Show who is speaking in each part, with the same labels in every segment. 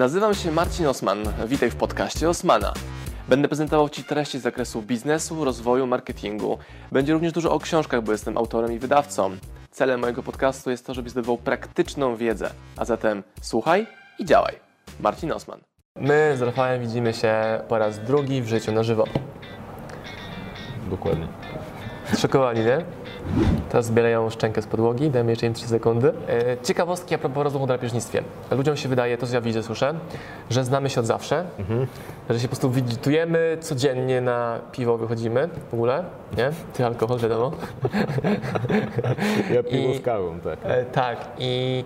Speaker 1: Nazywam się Marcin Osman. Witaj w podcaście Osmana. Będę prezentował Ci treści z zakresu biznesu, rozwoju, marketingu. Będzie również dużo o książkach, bo jestem autorem i wydawcą. Celem mojego podcastu jest to, żebyś zdobywał praktyczną wiedzę. A zatem słuchaj i działaj. Marcin Osman. My z Rafałem widzimy się po raz drugi w życiu na żywo.
Speaker 2: Dokładnie.
Speaker 1: Szokowani, nie? Teraz zbierają szczękę z podłogi, dajmy jeszcze im 3 sekundy. E, Ciekawostki a propos rozmów o drapieżnictwie. Ludziom się wydaje, to co ja widzę, słyszę, że znamy się od zawsze, że się po prostu widytujemy codziennie na piwo wychodzimy w ogóle, nie? Ty alkohol, wiadomo.
Speaker 2: Ja piwo
Speaker 1: I-
Speaker 2: z kawą, tak.
Speaker 1: E, tak, i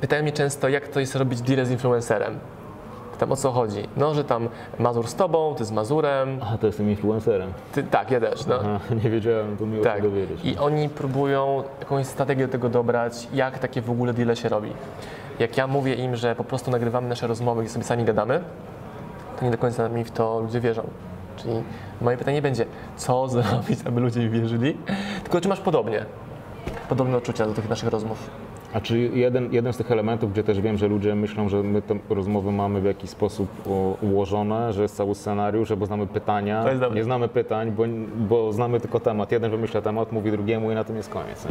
Speaker 1: pytają mnie często, jak to jest robić deal z influencerem. Tam o co chodzi? No, że tam Mazur z tobą, ty z Mazurem.
Speaker 2: Aha, to jestem influencerem.
Speaker 1: Ty, tak, ja też. No.
Speaker 2: Aha, nie wiedziałem, to miło
Speaker 1: Tak.
Speaker 2: się dowiedzieć.
Speaker 1: I oni próbują jakąś strategię do tego dobrać, jak takie w ogóle deale się robi. Jak ja mówię im, że po prostu nagrywamy nasze rozmowy i sobie sami gadamy, to nie do końca mi w to ludzie wierzą. Czyli moje pytanie będzie, co zrobić, aby ludzie wierzyli? Tylko czy masz podobnie? Podobne odczucia do tych naszych rozmów.
Speaker 2: A czy jeden, jeden z tych elementów, gdzie też wiem, że ludzie myślą, że my tę rozmowę mamy w jakiś sposób ułożone, że jest cały scenariusz, bo znamy pytania, nie znamy pytań, bo, bo znamy tylko temat. Jeden wymyśla temat, mówi drugiemu i na tym jest koniec. nie?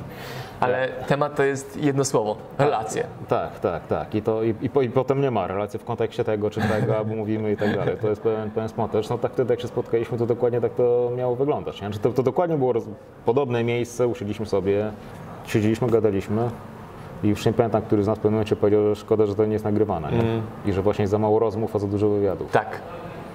Speaker 1: Ale temat to jest jedno słowo, relacje.
Speaker 2: Tak, tak, tak. I, to, i, i, po, I potem nie ma relacji w kontekście tego czy tego, albo mówimy i tak dalej. To jest pewien, pewien spontan. Zresztą tak wtedy, jak się spotkaliśmy, to dokładnie tak to miało wyglądać. Nie? Znaczy, To, to dokładnie było roz... podobne miejsce, usiedliśmy sobie, siedzieliśmy, gadaliśmy. I już nie pamiętam, który z nas w pewnym momencie powiedział, że szkoda, że to nie jest nagrywane. Nie? I że właśnie za mało rozmów, a za dużo wywiadów.
Speaker 1: Tak,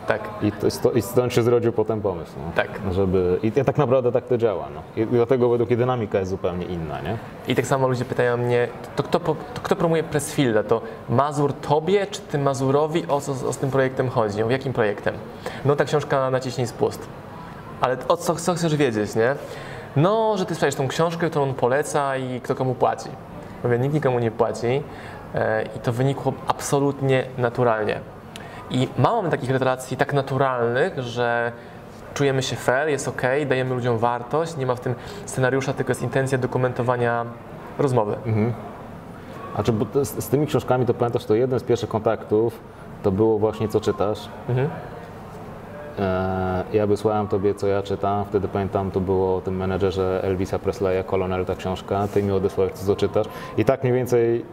Speaker 1: tak,
Speaker 2: I, to, sto- I stąd się zrodził potem pomysł. No.
Speaker 1: tak.
Speaker 2: Żeby, I tak naprawdę tak to działa. No. I dlatego według mnie dynamika jest zupełnie inna. Nie?
Speaker 1: I tak samo ludzie pytają mnie, to kto, to kto promuje Pressfielda? To Mazur tobie, czy ty Mazurowi? O co o z tym projektem chodzi? O jakim projektem? No ta książka Naciśnij spust. Ale o co, co chcesz wiedzieć, nie? No, że ty sprzedajesz tą książkę, którą on poleca i kto komu płaci. Mówię, nikt nikomu nie płaci e, i to wynikło absolutnie naturalnie. I mało mamy takich relacji tak naturalnych, że czujemy się fair, jest ok, dajemy ludziom wartość, nie ma w tym scenariusza, tylko jest intencja dokumentowania rozmowy.
Speaker 2: A czy z, z tymi książkami to pamiętasz, to jeden z pierwszych kontaktów to było właśnie co czytasz.
Speaker 1: Mhm.
Speaker 2: E, ja wysłałem tobie co ja czytam, wtedy pamiętam to było o tym menedżerze Elvisa Presleya, Kolonel ta książka, ty mi odesłałeś co czytasz i tak mniej więcej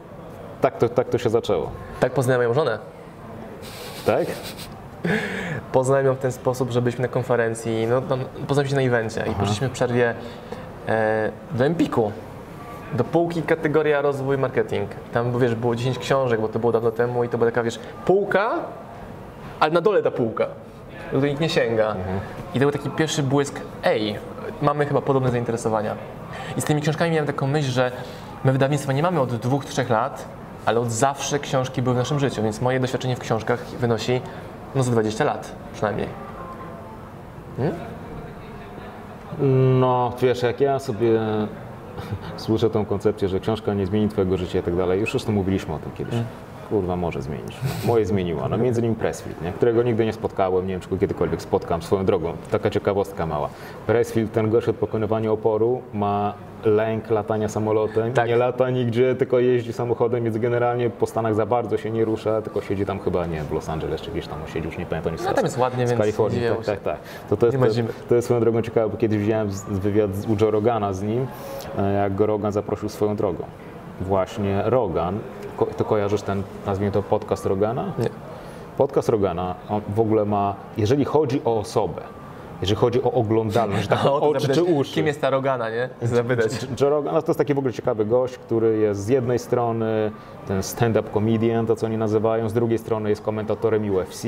Speaker 2: tak to, tak to się zaczęło,
Speaker 1: Tak poznałem moją żonę.
Speaker 2: tak?
Speaker 1: Poznałem ją w ten sposób, że byliśmy na konferencji, no, no poznaliśmy się na evencie i poszliśmy w przerwie e, do Empiku, do półki kategoria rozwój marketing. Tam, wiesz, było 10 książek, bo to było dawno temu i to była taka, wiesz, półka, ale na dole ta półka, do której nikt nie sięga. I to był taki pierwszy błysk, ej, mamy chyba podobne zainteresowania. I z tymi książkami miałem taką myśl, że my wydawnictwa nie mamy od dwóch, trzech lat, ale od zawsze książki były w naszym życiu, więc moje doświadczenie w książkach wynosi no z 20 lat przynajmniej.
Speaker 2: No, wiesz, jak ja sobie słyszę tą koncepcję, że książka nie zmieni twojego życia i tak dalej, już zresztą mówiliśmy o tym kiedyś. Kurwa, może zmienić. No, moje zmieniła. No między innymi Pressfield, nie? którego nigdy nie spotkałem, nie wiem, czy go kiedykolwiek spotkam swoją drogą. Taka ciekawostka mała. Pressfield, ten gość od pokonywania oporu, ma lęk latania samolotem.
Speaker 1: Tak.
Speaker 2: Nie lata nigdzie, tylko jeździ samochodem, więc generalnie po Stanach za bardzo się nie rusza, tylko siedzi tam chyba, nie w Los Angeles, czy gdzieś tam siedzi, już nie pamiętam.
Speaker 1: No tam jest ładnie,
Speaker 2: z
Speaker 1: więc
Speaker 2: Kalifornii, tak, tak, tak. To, to, jest, to, to jest swoją drogą ciekawe, bo kiedyś widziałem wywiad z- u Joe Rogana z nim, e, jak go Rogan zaprosił swoją drogą. Właśnie Rogan, ko, to kojarzysz ten, nazwijmy to podcast Rogana?
Speaker 1: Nie.
Speaker 2: Podcast Rogana w ogóle ma, jeżeli chodzi o osobę, jeżeli chodzi o oglądalność, tak
Speaker 1: O,
Speaker 2: oczy czy uszy.
Speaker 1: Kim jest ta Rogana, nie? Zapytać.
Speaker 2: Joe Rogan no to jest taki w ogóle ciekawy gość, który jest z jednej strony ten stand-up comedian, to co oni nazywają, z drugiej strony jest komentatorem UFC,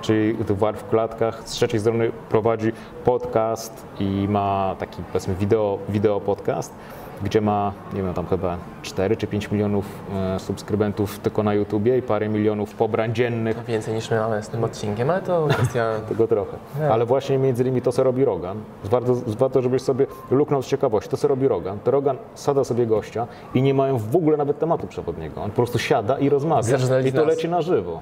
Speaker 2: czyli tych walk w klatkach, z trzeciej strony prowadzi podcast i ma taki powiedzmy wideo, wideo podcast, gdzie ma, nie wiem, tam chyba 4 czy 5 milionów e, subskrybentów tylko na YouTubie i parę milionów pobrań dziennych
Speaker 1: Więcej niż my mamy z tym odcinkiem, ale to kwestia...
Speaker 2: tego trochę. Ale właśnie między innymi to, co robi Rogan, warto, warto żebyś sobie luknął z ciekawości, to, co robi Rogan, to Rogan sada sobie gościa i nie mają w ogóle nawet tematu przewodniego. On po prostu siada i rozmawia
Speaker 1: Zaczyna
Speaker 2: i to
Speaker 1: nas.
Speaker 2: leci na żywo.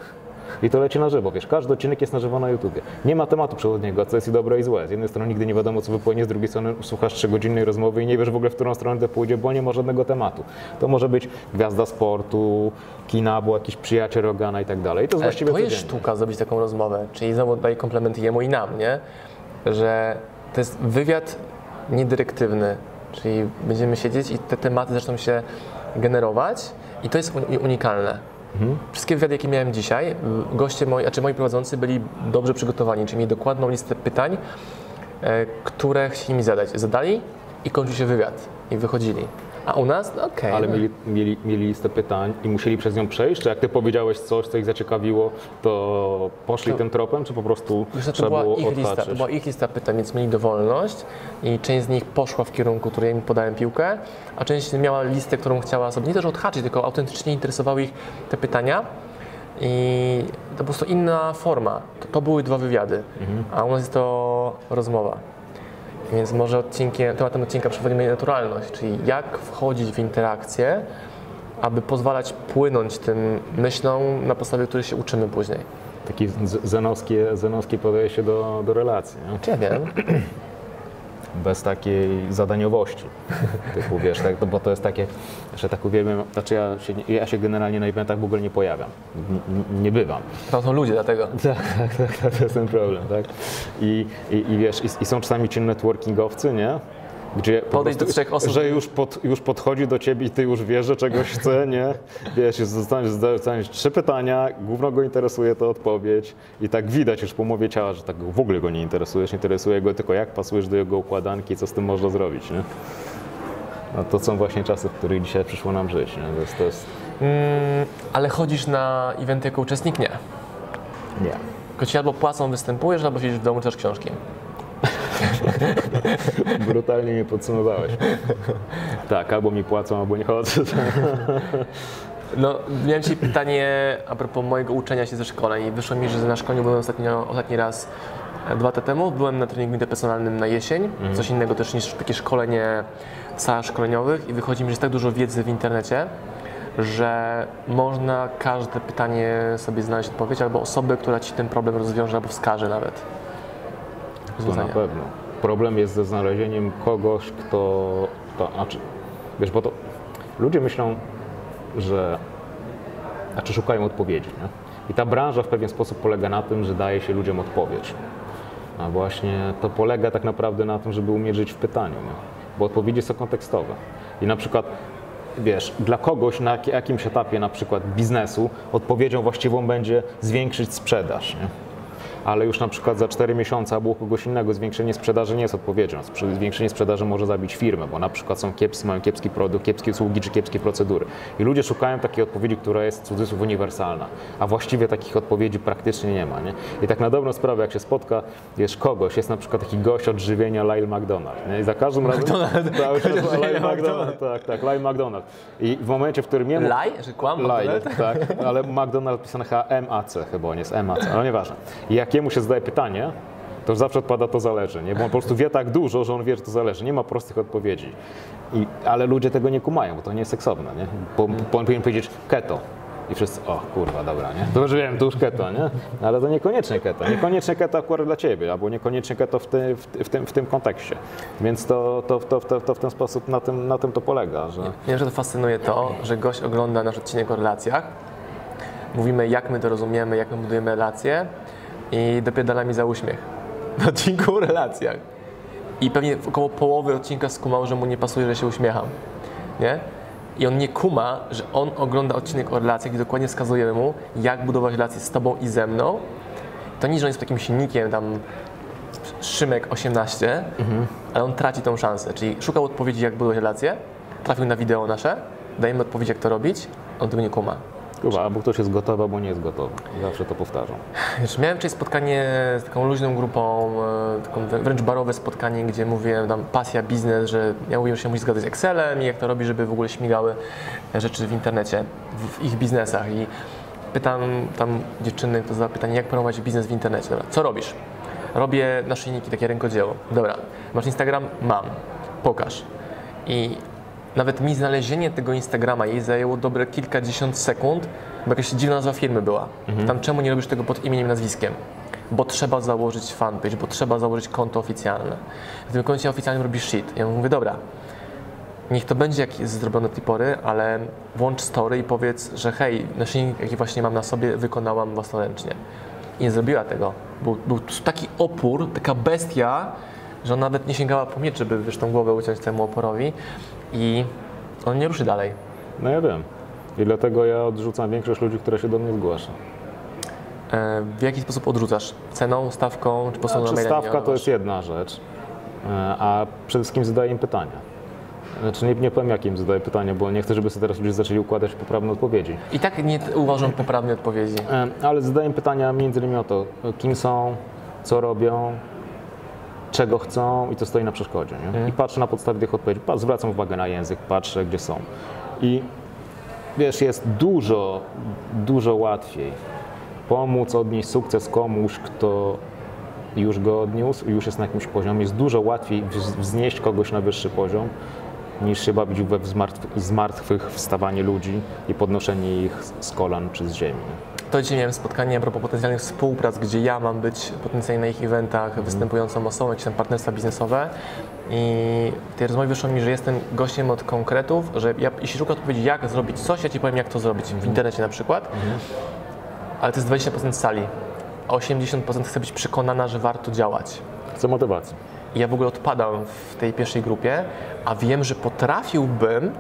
Speaker 2: I to leci na żywo, wiesz, każdy odcinek jest na żywo na YouTubie. Nie ma tematu przewodniego, co jest i dobre i złe. Z jednej strony nigdy nie wiadomo, co wypłynie, z drugiej strony słuchasz trzygodzinnej rozmowy i nie wiesz w ogóle, w którą stronę to pójdzie, bo nie ma żadnego tematu. To może być gwiazda sportu, kina, albo jakiś przyjaciel Rogana i tak dalej. I to jest
Speaker 1: Ale
Speaker 2: właściwie
Speaker 1: to jest sztuka zrobić taką rozmowę, czyli znowu daję komplementy jemu i nam, nie? Że to jest wywiad niedyrektywny, czyli będziemy siedzieć i te tematy zaczną się generować i to jest uni- unikalne. Wszystkie wywiady, jakie miałem dzisiaj, goście moi, znaczy moi prowadzący byli dobrze przygotowani, czyli mieli dokładną listę pytań, e, które chcieli mi zadać. Zadali i kończył się wywiad i wychodzili. A u nas, no okej.
Speaker 2: Ale
Speaker 1: no.
Speaker 2: mieli, mieli, mieli listę pytań i musieli przez nią przejść? Czy jak ty powiedziałeś coś, co ich zaciekawiło, to poszli
Speaker 1: To-
Speaker 2: tym tropem, czy po prostu
Speaker 1: Wiesz to
Speaker 2: trzeba
Speaker 1: była
Speaker 2: było
Speaker 1: ich lista, to była ich lista pytań, więc mieli dowolność i część z nich poszła w kierunku, który ja im podałem piłkę, a część miała listę, którą chciała sobie nie też odhaczyć, tylko autentycznie interesowały ich te pytania i to po prostu inna forma. To, to były dwa wywiady, a u nas jest to rozmowa. Więc może odcinkiem, tematem odcinka przewodnimy naturalność, czyli jak wchodzić w interakcję, aby pozwalać płynąć tym myślom, na podstawie których się uczymy później.
Speaker 2: Takie zenowskie, zenowskie podejście do, do relacji, nie?
Speaker 1: Ja wiem?
Speaker 2: Bez takiej zadaniowości. Typu, wiesz, tak, bo to jest takie, że tak uwielbiam, znaczy ja się, ja się generalnie na eventach w ogóle nie pojawiam, N- n- nie bywam.
Speaker 1: To są ludzie, dlatego.
Speaker 2: Tak, tak, tak, tak, to jest ten problem, tak? I, i, i wiesz, i, i są czasami ci networkingowcy, nie? Gdzie
Speaker 1: do trzech osób.
Speaker 2: że już, pod, już podchodzi do ciebie i ty już wiesz, że czegoś chce, nie? Wiesz, dostaniesz trzy pytania, główno go interesuje to odpowiedź i tak widać już po mowie ciała, że tak w ogóle go nie interesujesz, interesuje go tylko jak pasujesz do jego układanki, co z tym można zrobić, nie? No to są właśnie czasy, w których dzisiaj przyszło nam żyć, nie? To jest, to jest...
Speaker 1: Mm, ale chodzisz na eventy jako uczestnik? Nie.
Speaker 2: Nie.
Speaker 1: Tylko ci albo płacą, występujesz, albo siedzisz w domu, czytasz książki.
Speaker 2: Brutalnie mnie podsumowałeś. Tak, albo mi płacą, albo nie chodzę.
Speaker 1: No, miałem Ci pytanie a propos mojego uczenia się ze szkoleń wyszło mi, że na szkoleniu byłem ostatnio, ostatni raz e, dwa lata temu. Byłem na treningu interpersonalnym na jesień, coś innego też niż takie szkolenie w salach szkoleniowych i wychodzi mi, że jest tak dużo wiedzy w internecie, że można każde pytanie sobie znaleźć odpowiedź albo osobę, która Ci ten problem rozwiąże albo wskaże nawet.
Speaker 2: To na pewno. Problem jest ze znalezieniem kogoś, kto. To, znaczy, wiesz, bo to ludzie myślą, że. Znaczy szukają odpowiedzi. Nie? I ta branża w pewien sposób polega na tym, że daje się ludziom odpowiedź. A właśnie to polega tak naprawdę na tym, żeby umieć żyć w pytaniu. Nie? Bo odpowiedzi są kontekstowe. I na przykład wiesz, dla kogoś na jak- jakimś etapie na przykład biznesu odpowiedzią właściwą będzie zwiększyć sprzedaż. Nie? Ale już na przykład za 4 miesiące albo u kogoś innego zwiększenie sprzedaży nie jest odpowiedzią. Zwiększenie sprzedaży może zabić firmę, bo na przykład są kiepscy, mają kiepski produkt, kiepskie usługi czy kiepskie procedury. I ludzie szukają takiej odpowiedzi, która jest w cudzysłów uniwersalna, a właściwie takich odpowiedzi praktycznie nie ma. Nie? I tak na dobrą sprawę, jak się spotka, wiesz, kogoś, jest na przykład taki gość od żywienia Lyle McDonald. Nie? I za każdym razem... Cały czas Lyle McDonald. Tak, tak, Lyle McDonald. I w momencie, w którym jemu...
Speaker 1: Laj? Że kłam?
Speaker 2: Lyle, tak, ale McDonald pisane chyba MAC chyba, nie jest MAC, ale nieważne. Jak jemu się zadaje pytanie, to już zawsze odpada to zależy, nie? bo on po prostu wie tak dużo, że on wie, że to zależy. Nie ma prostych odpowiedzi. I, ale ludzie tego nie kumają, bo to nie jest seksowne. Nie? Bo, bo on powinien powiedzieć keto. I wszyscy, o kurwa, dobra, nie? To już wiem, to już keto, nie? Ale to niekoniecznie keto. Niekoniecznie keto akurat dla ciebie, albo niekoniecznie keto w, ty, w, ty- w, tym, w tym kontekście. Więc to, to, to, to, to w ten sposób na tym, na tym to polega, że...
Speaker 1: Mnie że to fascynuje to, że gość ogląda nasz odcinek o relacjach. Mówimy, jak my to rozumiemy, jak my budujemy relacje i dopierdala mi za uśmiech w odcinku o relacjach. I pewnie około połowy odcinka skumał, że mu nie pasuje, że się uśmiecham. Nie? I on nie kuma, że on ogląda odcinek o relacjach i dokładnie wskazuje mu, jak budować relacje z tobą i ze mną. To nie, że on jest takim silnikiem tam Szymek 18, ale on traci tą szansę. Czyli szukał odpowiedzi, jak budować relacje, trafił na wideo nasze, dajemy odpowiedź, jak to robić, on tego nie kuma.
Speaker 2: Kurwa, albo ktoś jest gotowy, albo nie jest gotowy. Zawsze to powtarzam.
Speaker 1: Wiesz, miałem wczoraj spotkanie z taką luźną grupą, e, taką wrę- wręcz barowe spotkanie, gdzie mówiłem tam pasja, biznes, że ja mówię, że się musi zgadzać z Excelem i jak to robi, żeby w ogóle śmigały rzeczy w internecie, w, ich biznesach. I pytam tam dziewczyny, kto zadała pytanie, jak promować biznes w internecie. Dobra, co robisz? Robię naszyjniki, takie rękodzieło. Dobra, masz Instagram? Mam. Pokaż. I nawet mi znalezienie tego Instagrama jej zajęło dobre kilkadziesiąt sekund, bo jakaś dziwna nazwa firmy była. Tam czemu nie robisz tego pod imieniem i nazwiskiem? Bo trzeba założyć fanpage, bo trzeba założyć konto oficjalne. W tym koncie oficjalnym robisz shit. Ja mówię, dobra, niech to będzie jak jest zrobione do tej pory, ale włącz story i powiedz, że hej, naszyjnik jaki właśnie mam na sobie wykonałam własnoręcznie. I nie zrobiła tego. Był, był taki opór, taka bestia, że ona nawet nie sięgała po miecz, żeby wiesz, tą głowę uciąć temu oporowi i on nie ruszy dalej.
Speaker 2: No ja wiem. I dlatego ja odrzucam większość ludzi, która się do mnie zgłasza.
Speaker 1: E, W jaki sposób odrzucasz? Ceną, stawką, czy po prostu na
Speaker 2: Znaczy,
Speaker 1: maila
Speaker 2: stawka to jest jedna rzecz, e, a przede wszystkim zadaję im pytania. Znaczy nie, nie powiem jakie im zadaję pytania, bo nie chcę, żeby sobie teraz ludzie zaczęli układać poprawne odpowiedzi.
Speaker 1: I tak nie uważam poprawnej odpowiedzi.
Speaker 2: E, Ale zadaję pytania między innymi o to, kim są, co robią, czego chcą i co stoi na przeszkodzie. Nie? I patrzę na podstawie tych odpowiedzi, zwracam uwagę na język, patrzę gdzie są. I wiesz, jest dużo, dużo łatwiej pomóc odnieść sukces komuś, kto już go odniósł, już jest na jakimś poziomie. Jest dużo łatwiej wz- wznieść kogoś na wyższy poziom, niż się bawić we zmartw- zmartwychwstawanie ludzi i podnoszenie ich z kolan czy z ziemi.
Speaker 1: To dzisiaj miałem spotkanie a propos potencjalnych współprac, gdzie ja mam być potencjalnie na ich eventach występującą osobą, jakieś tam partnerstwa biznesowe. I w tej rozmowie wyszło mi, że jestem gościem od konkretów, że ja, jeśli szukasz odpowiedzi, jak zrobić coś, ja ci powiem, jak to zrobić w internecie na przykład. Ale to jest 20% sali. A 80% chcę być przekonana, że warto działać.
Speaker 2: Chcę motywacji.
Speaker 1: Ja w ogóle odpadam w tej pierwszej grupie, a wiem, że potrafiłbym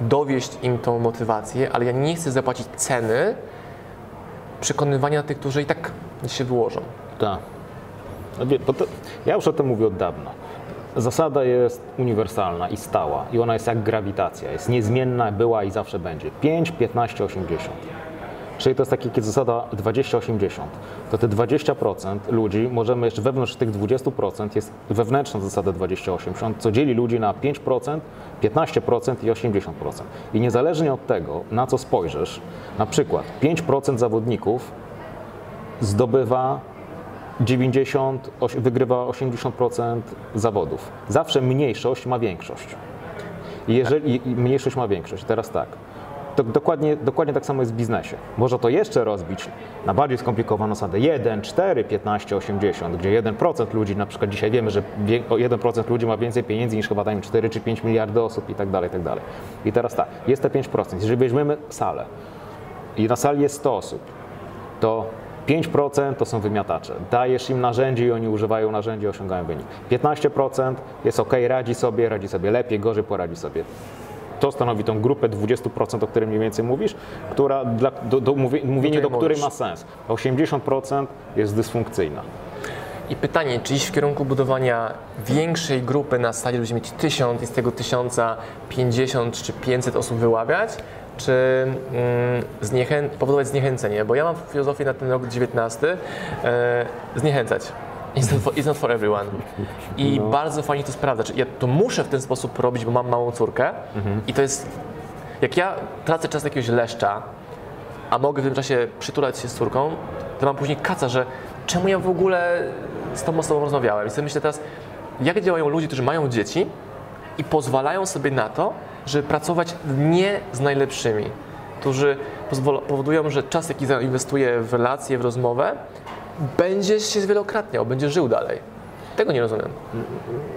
Speaker 1: dowieść im tą motywację, ale ja nie chcę zapłacić ceny przekonywania tych, którzy i tak się wyłożą.
Speaker 2: Tak. No ja już o tym mówię od dawna. Zasada jest uniwersalna i stała i ona jest jak grawitacja. Jest niezmienna, była i zawsze będzie. 5, 15, 80. Czyli to jest takie jak zasada 20-80. To te 20% ludzi, możemy jeszcze wewnątrz tych 20% jest wewnętrzna zasada 20-80, co dzieli ludzi na 5%, 15% i 80%. I niezależnie od tego, na co spojrzysz, na przykład 5% zawodników zdobywa 90, oś- wygrywa 80% zawodów. Zawsze mniejszość ma większość. Jeżeli mniejszość ma większość, teraz tak. To dokładnie, dokładnie tak samo jest w biznesie. Można to jeszcze rozbić na bardziej skomplikowaną zasadę 1, 4, 15, 80, gdzie 1% ludzi, na przykład dzisiaj wiemy, że wie- o 1% ludzi ma więcej pieniędzy niż chyba tam 4 czy 5 miliardy osób i tak dalej, i tak dalej. I teraz tak, jest te 5%. Jeżeli weźmiemy salę i na sali jest 100 osób, to 5% to są wymiatacze. Dajesz im narzędzie i oni używają narzędzi i osiągają wynik. 15% jest ok, radzi sobie, radzi sobie lepiej, gorzej poradzi sobie. To stanowi tą grupę 20%, o której mniej więcej mówisz, która dla, do, do, mówi, mówienie do
Speaker 1: której
Speaker 2: której ma sens. 80% jest dysfunkcyjna.
Speaker 1: I pytanie, czy iść w kierunku budowania większej grupy na sali, żeby mieć 1000 i z tego 1050 czy 500 osób wyławiać, czy mm, zniechę- powodować zniechęcenie? Bo ja mam filozofię na ten rok 19 e, zniechęcać. It's not, for, it's not for everyone. I bardzo fajnie to sprawdza. Ja to muszę w ten sposób robić, bo mam małą córkę i to jest... Jak ja tracę czas jakiegoś leszcza, a mogę w tym czasie przytulać się z córką, to mam później kaca, że czemu ja w ogóle z tą osobą rozmawiałem. I sobie myślę teraz, jak działają ludzie, którzy mają dzieci i pozwalają sobie na to, żeby pracować nie z najlepszymi, którzy powodują, że czas, jaki zainwestuję w relacje, w rozmowę, będzie się zwielokrotniał, będzie żył dalej. Tego nie rozumiem.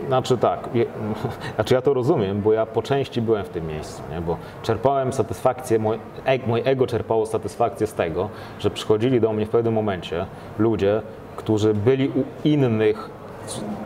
Speaker 2: Znaczy tak, znaczy ja to rozumiem, bo ja po części byłem w tym miejscu, nie? bo czerpałem satysfakcję, moje, moje ego czerpało satysfakcję z tego, że przychodzili do mnie w pewnym momencie ludzie, którzy byli u innych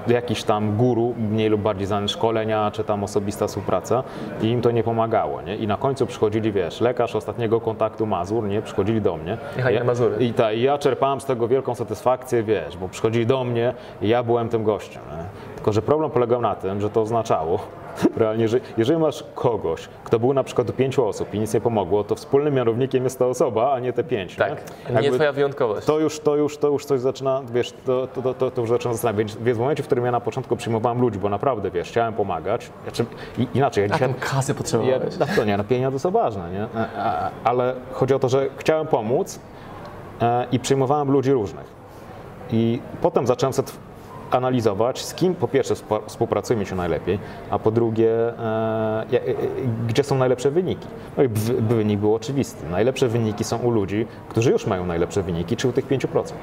Speaker 2: jakiś tam guru, mniej lub bardziej znany szkolenia, czy tam osobista współpraca i im to nie pomagało, nie? I na końcu przychodzili, wiesz, lekarz ostatniego kontaktu Mazur, nie? Przychodzili do mnie.
Speaker 1: Jechali
Speaker 2: ja,
Speaker 1: na Mazury.
Speaker 2: I ta, i ja czerpałem z tego wielką satysfakcję, wiesz, bo przychodzili do mnie i ja byłem tym gościem. Nie? Tylko, że problem polegał na tym, że to oznaczało, realnie, że jeżeli masz kogoś, kto był na przykład do pięciu osób i nic nie pomogło, to wspólnym mianownikiem jest ta osoba, a nie te pięć.
Speaker 1: Tak,
Speaker 2: Nie?
Speaker 1: nie
Speaker 2: Jakby
Speaker 1: twoja wyjątkowość.
Speaker 2: to już, to, już, to już coś zaczyna, wiesz, to, to, to, to już zaczyna zastanawiać. Więc w momencie, w którym ja na początku przyjmowałem ludzi, bo naprawdę, wiesz, chciałem pomagać, znaczy, inaczej, ja
Speaker 1: A
Speaker 2: dzisiaj...
Speaker 1: tą kasę
Speaker 2: Ja,
Speaker 1: potrzebowałeś.
Speaker 2: no to nie, no pieniądze są ważne, nie? E, e, Ale chodzi o to, że chciałem pomóc e, i przyjmowałem ludzi różnych. I potem zacząłem sobie analizować, z kim po pierwsze współ- współpracujemy się najlepiej, a po drugie, e, e, e, gdzie są najlepsze wyniki. No i wynik był oczywisty. Najlepsze wyniki są u ludzi, którzy już mają najlepsze wyniki, czy u tych 5%.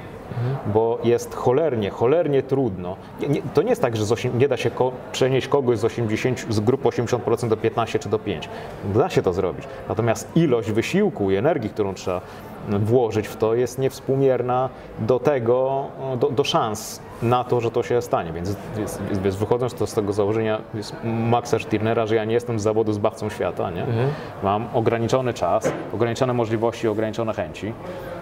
Speaker 2: Bo jest cholernie, cholernie trudno. Nie, nie, to nie jest tak, że nie da się ko- przenieść kogoś z, 80, z grupy 80% do 15 czy do 5. Da się to zrobić. Natomiast ilość wysiłku i energii, którą trzeba włożyć w to, jest niewspółmierna do tego, do, do szans na to, że to się stanie. Więc, więc, więc wychodząc to z tego założenia jest Maxa Stirnera, że ja nie jestem z zawodu zbawcą świata, nie? mam ograniczony czas, ograniczone możliwości, ograniczone chęci,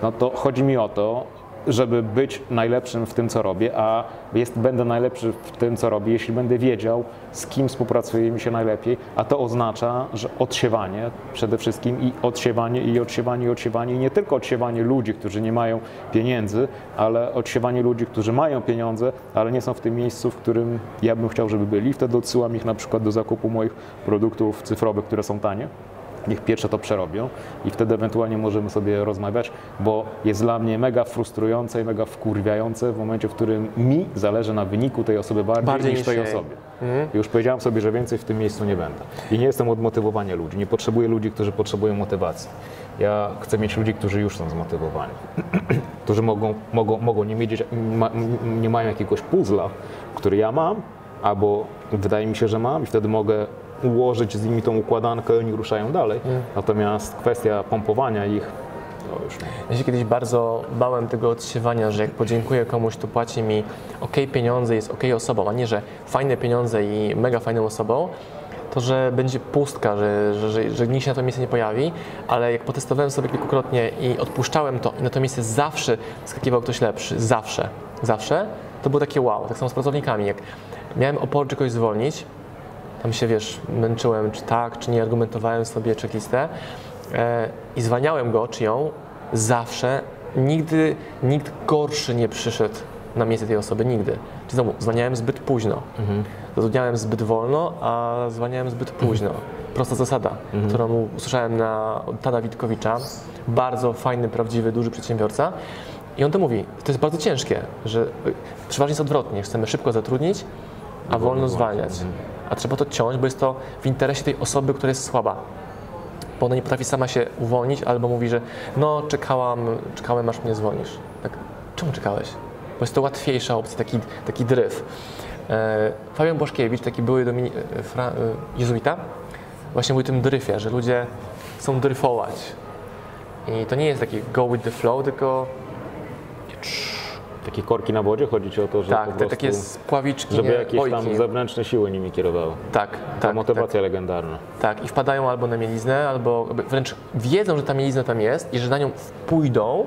Speaker 2: no to chodzi mi o to, żeby być najlepszym w tym, co robię, a jest, będę najlepszy w tym, co robię, jeśli będę wiedział, z kim współpracuje mi się najlepiej, a to oznacza, że odsiewanie przede wszystkim i odsiewanie i odsiewanie i odsiewanie i nie tylko odsiewanie ludzi, którzy nie mają pieniędzy, ale odsiewanie ludzi, którzy mają pieniądze, ale nie są w tym miejscu, w którym ja bym chciał, żeby byli. Wtedy odsyłam ich na przykład do zakupu moich produktów cyfrowych, które są tanie niech pierwsze to przerobią i wtedy ewentualnie możemy sobie rozmawiać, bo jest dla mnie mega frustrujące i mega wkurwiające w momencie, w którym mi zależy na wyniku tej osoby bardziej,
Speaker 1: Bardziej
Speaker 2: niż tej
Speaker 1: jej.
Speaker 2: osobie. Już powiedziałem sobie, że więcej w tym miejscu nie będę. I nie jestem od motywowania ludzi. Nie potrzebuję ludzi, którzy potrzebują motywacji. Ja chcę mieć ludzi, którzy już są zmotywowani. którzy mogą, mogą, mogą nie, mieć, nie mają jakiegoś puzzla, który ja mam, albo wydaje mi się, że mam i wtedy mogę ułożyć z nimi tą układankę oni ruszają dalej. Natomiast kwestia pompowania ich, nie.
Speaker 1: Ja się kiedyś bardzo bałem tego odsiewania, że jak podziękuję komuś, to płaci mi ok pieniądze, jest ok osobą, a nie, że fajne pieniądze i mega fajną osobą, to że będzie pustka, że, że, że, że nikt się na to miejsce nie pojawi, ale jak potestowałem sobie kilkukrotnie i odpuszczałem to i na to miejsce zawsze skakiwał ktoś lepszy, zawsze, zawsze, to było takie wow. Tak samo z pracownikami, jak miałem opór czy kogoś zwolnić, tam się, wiesz, męczyłem, czy tak, czy nie, argumentowałem sobie checklistę e, i zwalniałem go, czy ją, zawsze, nigdy nikt gorszy nie przyszedł na miejsce tej osoby, nigdy. Czy znowu, zwalniałem zbyt późno, zatrudniałem zbyt wolno, a zwalniałem zbyt późno. Prosta zasada, którą usłyszałem na od Tada Witkowicza, bardzo fajny, prawdziwy, duży przedsiębiorca. I on to mówi, to jest bardzo ciężkie, że y, przeważnie jest odwrotnie, chcemy szybko zatrudnić, a wolno zwalniać. A trzeba to ciąć, bo jest to w interesie tej osoby, która jest słaba. Bo ona nie potrafi sama się uwolnić, albo mówi, że no czekałam, czekałem aż mnie zwolnisz. Tak, czemu czekałeś? Bo jest to łatwiejsza opcja, taki, taki dryf. E, Fabian Błaszkiewicz, taki były domini- e, fra, e, jezuita, właśnie mówi o tym dryfie, że ludzie chcą dryfować. I to nie jest taki go with the flow, tylko
Speaker 2: Takie korki na wodzie, chodzi ci o to, że
Speaker 1: tak, te takie spławiczki,
Speaker 2: żeby jakieś tam
Speaker 1: ojki.
Speaker 2: zewnętrzne siły nimi kierowały.
Speaker 1: Tak,
Speaker 2: Ta
Speaker 1: tak,
Speaker 2: motywacja legendarna.
Speaker 1: tak, tak. I wpadają albo na mieliznę, albo wręcz wiedzą, że ta mielizna tam jest i że na nią pójdą,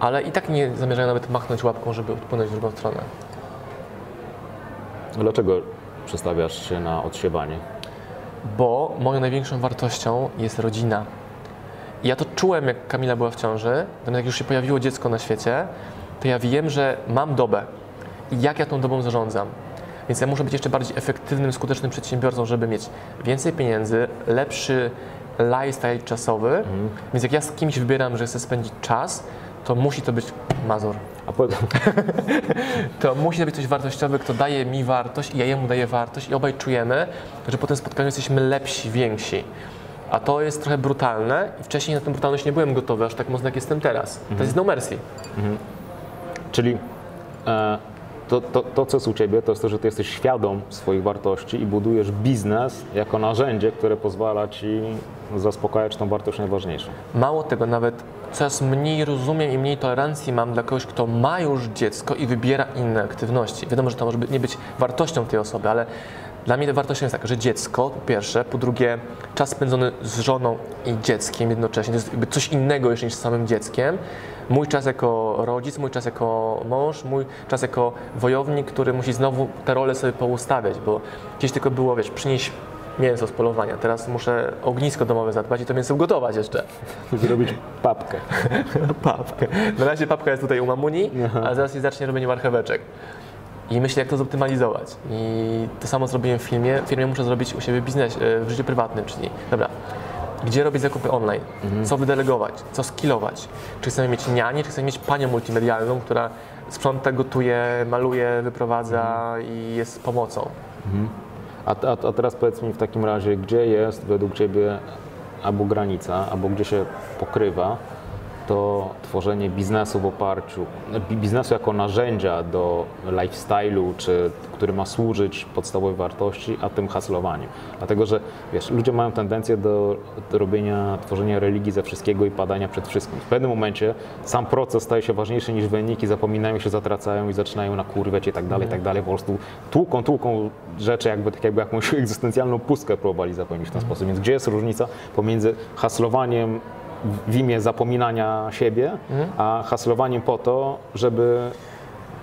Speaker 1: ale i tak nie zamierzają nawet machnąć łapką, żeby odpłynąć w drugą stronę.
Speaker 2: Dlaczego przestawiasz się na odsiewanie?
Speaker 1: Bo moją największą wartością jest rodzina. I ja to czułem, jak Kamila była w ciąży, jak już się pojawiło dziecko na świecie, to ja wiem, że mam dobę i jak ja tą dobą zarządzam. Więc ja muszę być jeszcze bardziej efektywnym, skutecznym przedsiębiorcą, żeby mieć więcej pieniędzy, lepszy lifestyle czasowy. Więc jak ja z kimś wybieram, że chcę spędzić czas, to musi to być Mazur.
Speaker 2: A po,
Speaker 1: To musi to być coś wartościowe, kto daje mi wartość i ja jemu daję wartość i obaj czujemy, że po tym spotkaniu jesteśmy lepsi, więksi. A to jest trochę brutalne i wcześniej na tę brutalność nie byłem gotowy, aż tak mocno jak jestem teraz. To jest no mercy.
Speaker 2: Czyli e, to, to, to, co jest u Ciebie, to jest to, że Ty jesteś świadom swoich wartości i budujesz biznes jako narzędzie, które pozwala Ci zaspokajać tą wartość najważniejszą.
Speaker 1: Mało tego, nawet coraz mniej rozumiem i mniej tolerancji mam dla kogoś, kto ma już dziecko i wybiera inne aktywności. Wiadomo, że to może nie być wartością tej osoby, ale dla mnie wartością jest tak, że dziecko, po pierwsze, po drugie, czas spędzony z żoną i dzieckiem jednocześnie, to jest coś innego jeszcze niż z samym dzieckiem. Mój czas jako rodzic, mój czas jako mąż, mój czas jako wojownik, który musi znowu te role sobie poustawiać, bo gdzieś tylko było, wiesz, przynieść mięso z polowania, teraz muszę ognisko domowe zadbać i to mięso ugotować jeszcze.
Speaker 2: Zrobić papkę.
Speaker 1: Papkę. Na razie papka jest tutaj u mamuni, a zaraz się zacznie robienie marcheweczek. I myślę, jak to zoptymalizować. I to samo zrobiłem w filmie. W firmie muszę zrobić u siebie biznes, e, w życiu prywatnym, czyli dobra, gdzie robić zakupy online, co wydelegować, co skillować. Czy chcemy mieć nianię, czy chcemy mieć panią multimedialną, która sprząta, gotuje, maluje, wyprowadza i jest pomocą.
Speaker 2: A, a, a teraz powiedz mi w takim razie, gdzie jest według Ciebie albo granica, albo gdzie się pokrywa to tworzenie biznesu w oparciu, bi- biznesu jako narzędzia do lifestyle'u, czy który ma służyć podstawowej wartości, a tym haslowaniem. Dlatego, że wiesz, ludzie mają tendencję do, do robienia, tworzenia religii ze wszystkiego i padania przed wszystkim. W pewnym momencie sam proces staje się ważniejszy niż wyniki, zapominają się, zatracają i zaczynają nakurwiać i tak dalej, i tak dalej. Po prostu tłuką, tłuką rzeczy, jakby, tak jakby jakąś egzystencjalną pustkę próbowali zapełnić w ten sposób. Więc gdzie jest różnica pomiędzy haslowaniem w imię zapominania siebie, a haslowaniem po to, żeby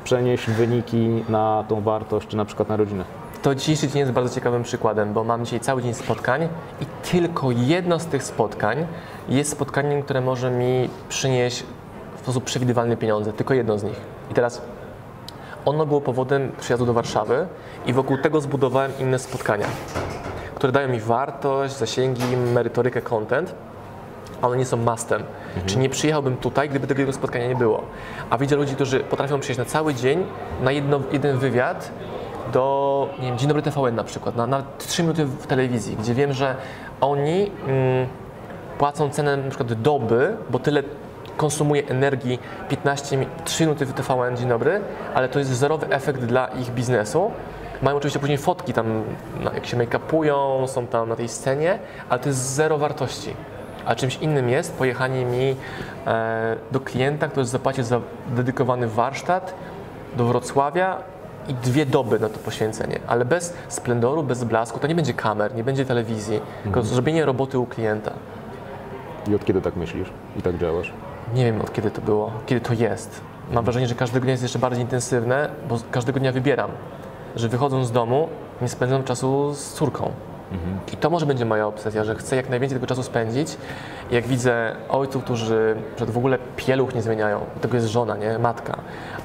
Speaker 2: przenieść wyniki na tą wartość, czy na przykład na rodzinę.
Speaker 1: To dzisiejszy dzień jest bardzo ciekawym przykładem, bo mam dzisiaj cały dzień spotkań i tylko jedno z tych spotkań jest spotkaniem, które może mi przynieść w sposób przewidywalny pieniądze. Tylko jedno z nich. I teraz ono było powodem przyjazdu do Warszawy i wokół tego zbudowałem inne spotkania, które dają mi wartość, zasięgi, merytorykę, content, one nie są mastem. Czyli nie przyjechałbym tutaj, gdyby tego spotkania nie było. A widzę ludzi, którzy potrafią przyjść na cały dzień na jedno, jeden wywiad do, nie wiem, Dzień Dobry TVN na przykład, na, na 3 minuty w telewizji, gdzie wiem, że oni mm, płacą cenę na przykład doby, bo tyle konsumuje energii 15, mi- 3 minuty w TVN, dzień dobry, ale to jest zerowy efekt dla ich biznesu. Mają oczywiście później fotki tam, no, jak się make-upują, są tam na tej scenie, ale to jest zero wartości. A czymś innym jest pojechanie mi e, do klienta, który zapłacił za dedykowany warsztat do Wrocławia i dwie doby na to poświęcenie, ale bez splendoru, bez blasku, to nie będzie kamer, nie będzie telewizji, tylko zrobienie roboty u klienta.
Speaker 2: I od kiedy tak myślisz i tak działasz?
Speaker 1: Nie wiem od kiedy to było, kiedy to jest. Mam wrażenie, że każdego dnia jest jeszcze bardziej intensywne, bo każdego dnia wybieram, że wychodząc z domu nie spędzam czasu z córką. I to może będzie moja obsesja, że chcę jak najwięcej tego czasu spędzić. Jak widzę ojców, którzy że w ogóle pieluch nie zmieniają, do tego jest żona, nie, matka,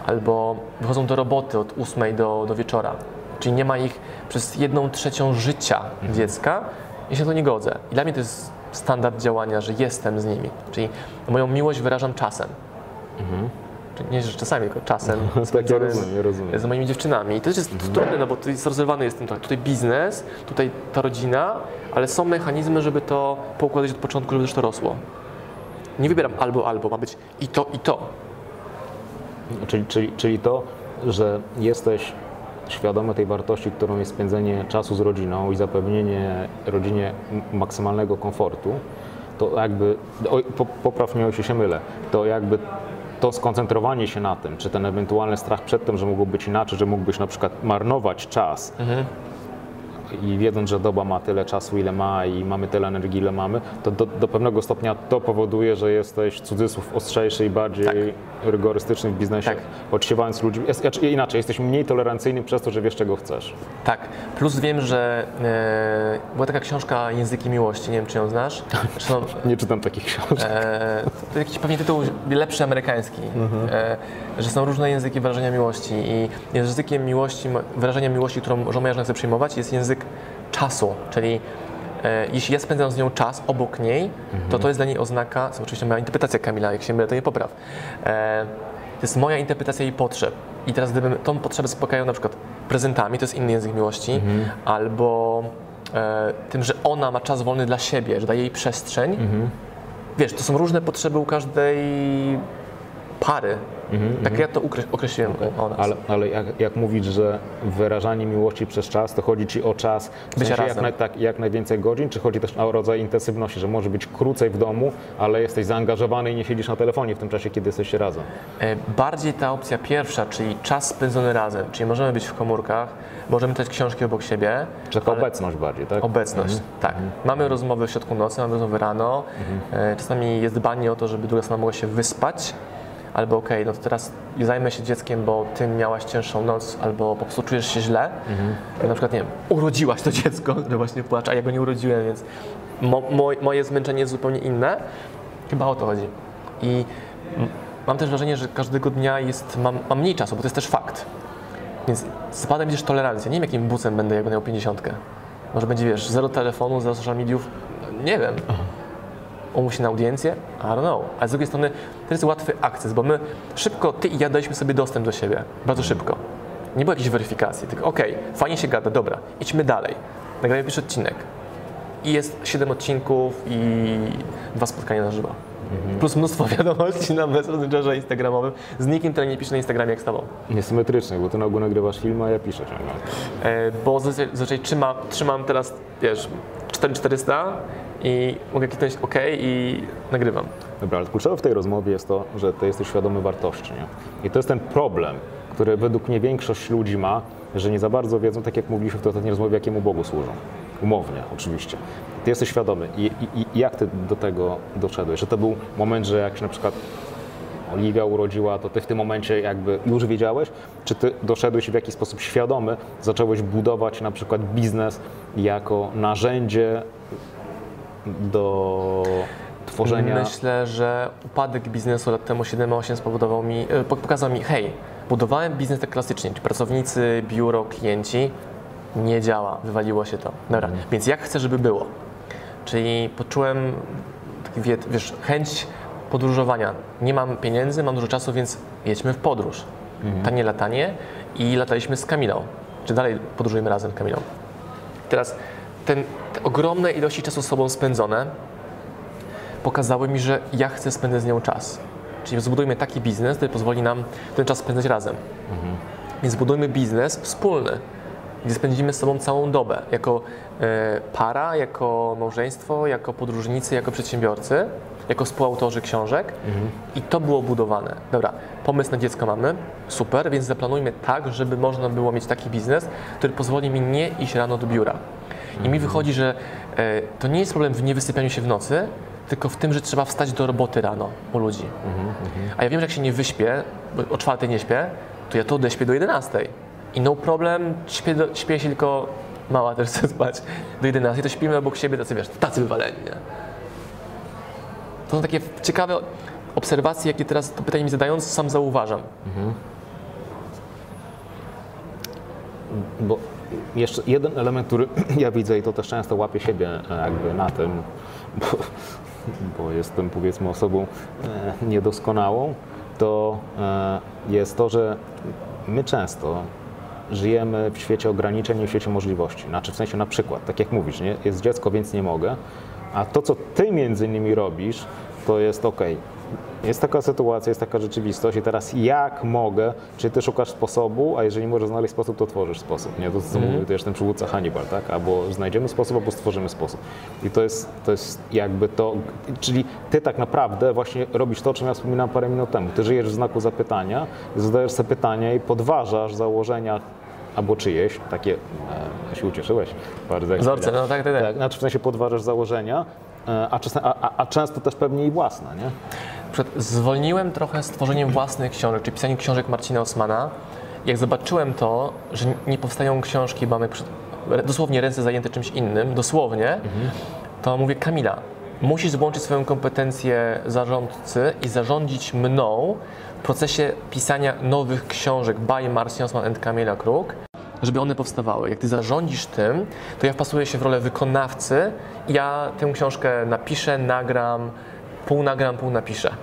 Speaker 1: albo wychodzą do roboty od 8 do, do wieczora, czyli nie ma ich przez jedną trzecią życia dziecka, ja się na to nie godzę. I dla mnie to jest standard działania, że jestem z nimi, czyli moją miłość wyrażam czasem. Czyli nie, że czasami, tylko czasem.
Speaker 2: Tak, ja
Speaker 1: spędzonym
Speaker 2: rozumiem, ja rozumiem.
Speaker 1: z moimi dziewczynami. I to też jest trudne, no bo to jest rozerwany jest ten tak. Tutaj biznes, tutaj ta rodzina, ale są mechanizmy, żeby to poukładać od początku, żeby też to rosło. Nie wybieram albo, albo, ma być i to, i to.
Speaker 2: Czyli, czyli, czyli to, że jesteś świadomy tej wartości, którą jest spędzenie czasu z rodziną i zapewnienie rodzinie maksymalnego komfortu, to jakby, oj, popraw mnie, jeśli się mylę, to jakby to skoncentrowanie się na tym, czy ten ewentualny strach przed tym, że mogło być inaczej, że mógłbyś na przykład marnować czas i wiedząc, że doba ma tyle czasu, ile ma i mamy tyle energii, ile mamy, to do, do pewnego stopnia to powoduje, że jesteś cudzysłów ostrzejszy i bardziej rygorystyczny w biznesie,
Speaker 1: Tak.
Speaker 2: odsiewając ludzi. Jest, znaczy inaczej, jesteś mniej tolerancyjny przez to, że wiesz, czego chcesz.
Speaker 1: Tak. Plus wiem, że e, była taka książka Języki Miłości, nie wiem czy ją znasz. Zresztą,
Speaker 2: Nie czytam takich książek.
Speaker 1: E, to jakiś pewnie tytuł lepszy amerykański, e, że są różne języki wyrażenia miłości i językiem miłości, wyrażenia miłości, którą żona chce przyjmować jest język czasu, czyli e, jeśli ja spędzam z nią czas obok niej, to to jest dla niej oznaka, to oczywiście moja interpretacja Kamila, jak się mylę, to je popraw. E, to jest moja interpretacja jej potrzeb. I teraz gdybym tą potrzebę zaspokajał na przykład prezentami, to jest inny język miłości, albo e, tym, że ona ma czas wolny dla siebie, że daje jej przestrzeń, Wiesz, to są różne potrzeby u każdej pary. Tak ja to określiłem o nas.
Speaker 2: Ale, ale jak, jak mówić, że wyrażanie miłości przez czas, to chodzi ci o czas w sensie jak, naj, tak, jak najwięcej godzin, czy chodzi też o rodzaj intensywności, że może być krócej w domu, ale jesteś zaangażowany i nie siedzisz na telefonie w tym czasie, kiedy jesteście razem.
Speaker 1: E, Bardziej ta opcja pierwsza, czyli czas spędzony razem, czyli możemy być w komórkach, możemy czytać książki obok siebie.
Speaker 2: Czy taka obecność bardziej, tak?
Speaker 1: Obecność, tak. Mamy rozmowy w środku nocy, mamy rozmowy rano. E, Czasami jest dbanie o to, żeby druga strona mogła się wyspać. Albo okej, no to teraz zajmę się dzieckiem, bo ty miałaś cięższą noc, albo po prostu czujesz się źle. I na przykład, nie wiem, urodziłaś to dziecko, że właśnie płacze, a ja go nie urodziłem, więc mo, moj- moje zmęczenie jest zupełnie inne. Chyba o to chodzi. I mam też wrażenie, że każdego dnia jest, mam, mam mniej czasu, bo to jest też fakt. Więc spada mi też tolerancja. Nie wiem, jakim bucem będę, jak będę miał 50. Może będzie, wiesz, zero telefonu, zero social mediów, nie wiem. Umów się na audiencję? I don't know. A z drugiej strony to jest łatwy akces, bo my szybko, ty i ja daliśmy sobie dostęp do siebie. Bardzo szybko. Nie było jakiejś weryfikacji, tylko okej, fajnie się gada, dobra, idźmy dalej. Nagrajmy pierwszy odcinek. I jest 7 odcinków i dwa spotkania na żywo. Plus mnóstwo wiadomości na Messengerze Instagramowym z nikim, który nie pisze na Instagramie jak z tobą.
Speaker 2: Niesymetrycznie, bo ty na ogół nagrywasz film, a ja piszę ciągle.
Speaker 1: E, bo zazwyczaj trzyma, trzymam teraz, wiesz, 4400 i mogę kliknąć OK i nagrywam.
Speaker 2: Dobra, ale kluczowe w tej rozmowie jest to, że ty jesteś świadomy wartości. Nie? I to jest ten problem, który według mnie większość ludzi ma, że nie za bardzo wiedzą, tak jak mówiliśmy w tej ostatniej rozmowie, jakiemu Bogu służą. Umownie, oczywiście. Ty jesteś świadomy. I, i, I jak ty do tego doszedłeś? Że to był moment, że jak się na przykład Oliwia urodziła, to ty w tym momencie jakby już wiedziałeś? Czy ty doszedłeś w jakiś sposób świadomy, zacząłeś budować na przykład biznes jako narzędzie do tworzenia...
Speaker 1: Myślę, że upadek biznesu lat temu 7-8 spowodował mi, e, pok- pokazał mi, hej, budowałem biznes tak klasycznie, czy pracownicy, biuro, klienci, nie działa, wywaliło się to. Dobra, więc jak chcę, żeby było? Czyli poczułem taki, wie- wiesz, chęć podróżowania. Nie mam pieniędzy, mam dużo czasu, więc jedźmy w podróż. Tanie latanie i lataliśmy z Kamilą. Czy dalej podróżujemy razem z Kamilą? Teraz ten, te ogromne ilości czasu z sobą spędzone pokazały mi, że ja chcę spędzać z nią czas. Czyli zbudujmy taki biznes, który pozwoli nam ten czas spędzać razem. Więc budujmy biznes wspólny, gdzie spędzimy z sobą całą dobę, jako e, para, jako małżeństwo, jako podróżnicy, jako przedsiębiorcy, jako współautorzy książek. I to było budowane. Dobra, pomysł na dziecko mamy, super, więc zaplanujmy tak, żeby można było mieć taki biznes, który pozwoli mi nie iść rano do biura. I mi wychodzi, że e, to nie jest problem w niewysypianiu się w nocy, tylko w tym, że trzeba wstać do roboty rano u ludzi. A ja wiem, że jak się nie wyśpię, bo o czwartej nie śpię, to ja to odeśpię do 11. I no problem, śpię, do, śpię się tylko, mała też chce spać, do 11, to śpimy obok siebie tacy, wiesz, tacy wywaleni, nie? To są takie ciekawe obserwacje, jakie teraz to pytanie mi zadając, sam zauważam.
Speaker 2: Bo jeszcze jeden element, który ja widzę i to też często łapię siebie e, jakby na tym, bo, bo jestem powiedzmy osobą e, niedoskonałą, to e, jest to, że my często żyjemy w świecie ograniczeń i w świecie możliwości. Znaczy w sensie na przykład, tak jak mówisz, nie? jest dziecko, więc nie mogę, a to, co ty między innymi robisz, to jest ok. Jest taka sytuacja, jest taka rzeczywistość i teraz jak mogę, czy ty szukasz sposobu, a jeżeli możesz znaleźć sposób, to tworzysz sposób. Nie? To co mówił też ten przywódca Hannibal, tak? Albo znajdziemy sposób, albo stworzymy sposób. I to jest, to jest jakby to, czyli ty tak naprawdę właśnie robisz to, o czym ja wspominałem parę minut temu. Ty żyjesz w znaku zapytania, zadajesz sobie pytania i podważasz założenia albo czyjeś, takie, e, się ucieszyłeś bardzo.
Speaker 1: Wzorce, no tak, tak, tak.
Speaker 2: Tak, znaczy w sensie podważasz założenia, e, a, a, a często też pewnie i własne, nie?
Speaker 1: Zwolniłem trochę z tworzeniem własnych książek, czy pisaniem książek Marcina Osmana. Jak zobaczyłem to, że nie powstają książki, mamy dosłownie ręce zajęte czymś innym, dosłownie, to mówię Kamila, musisz złączyć swoją kompetencję zarządcy i zarządzić mną w procesie pisania nowych książek by Marcin Osman and Kamila Kruk, żeby one powstawały. Jak ty zarządzisz tym, to ja wpasuję się w rolę wykonawcy ja tę książkę napiszę, nagram, pół nagram, pół napiszę.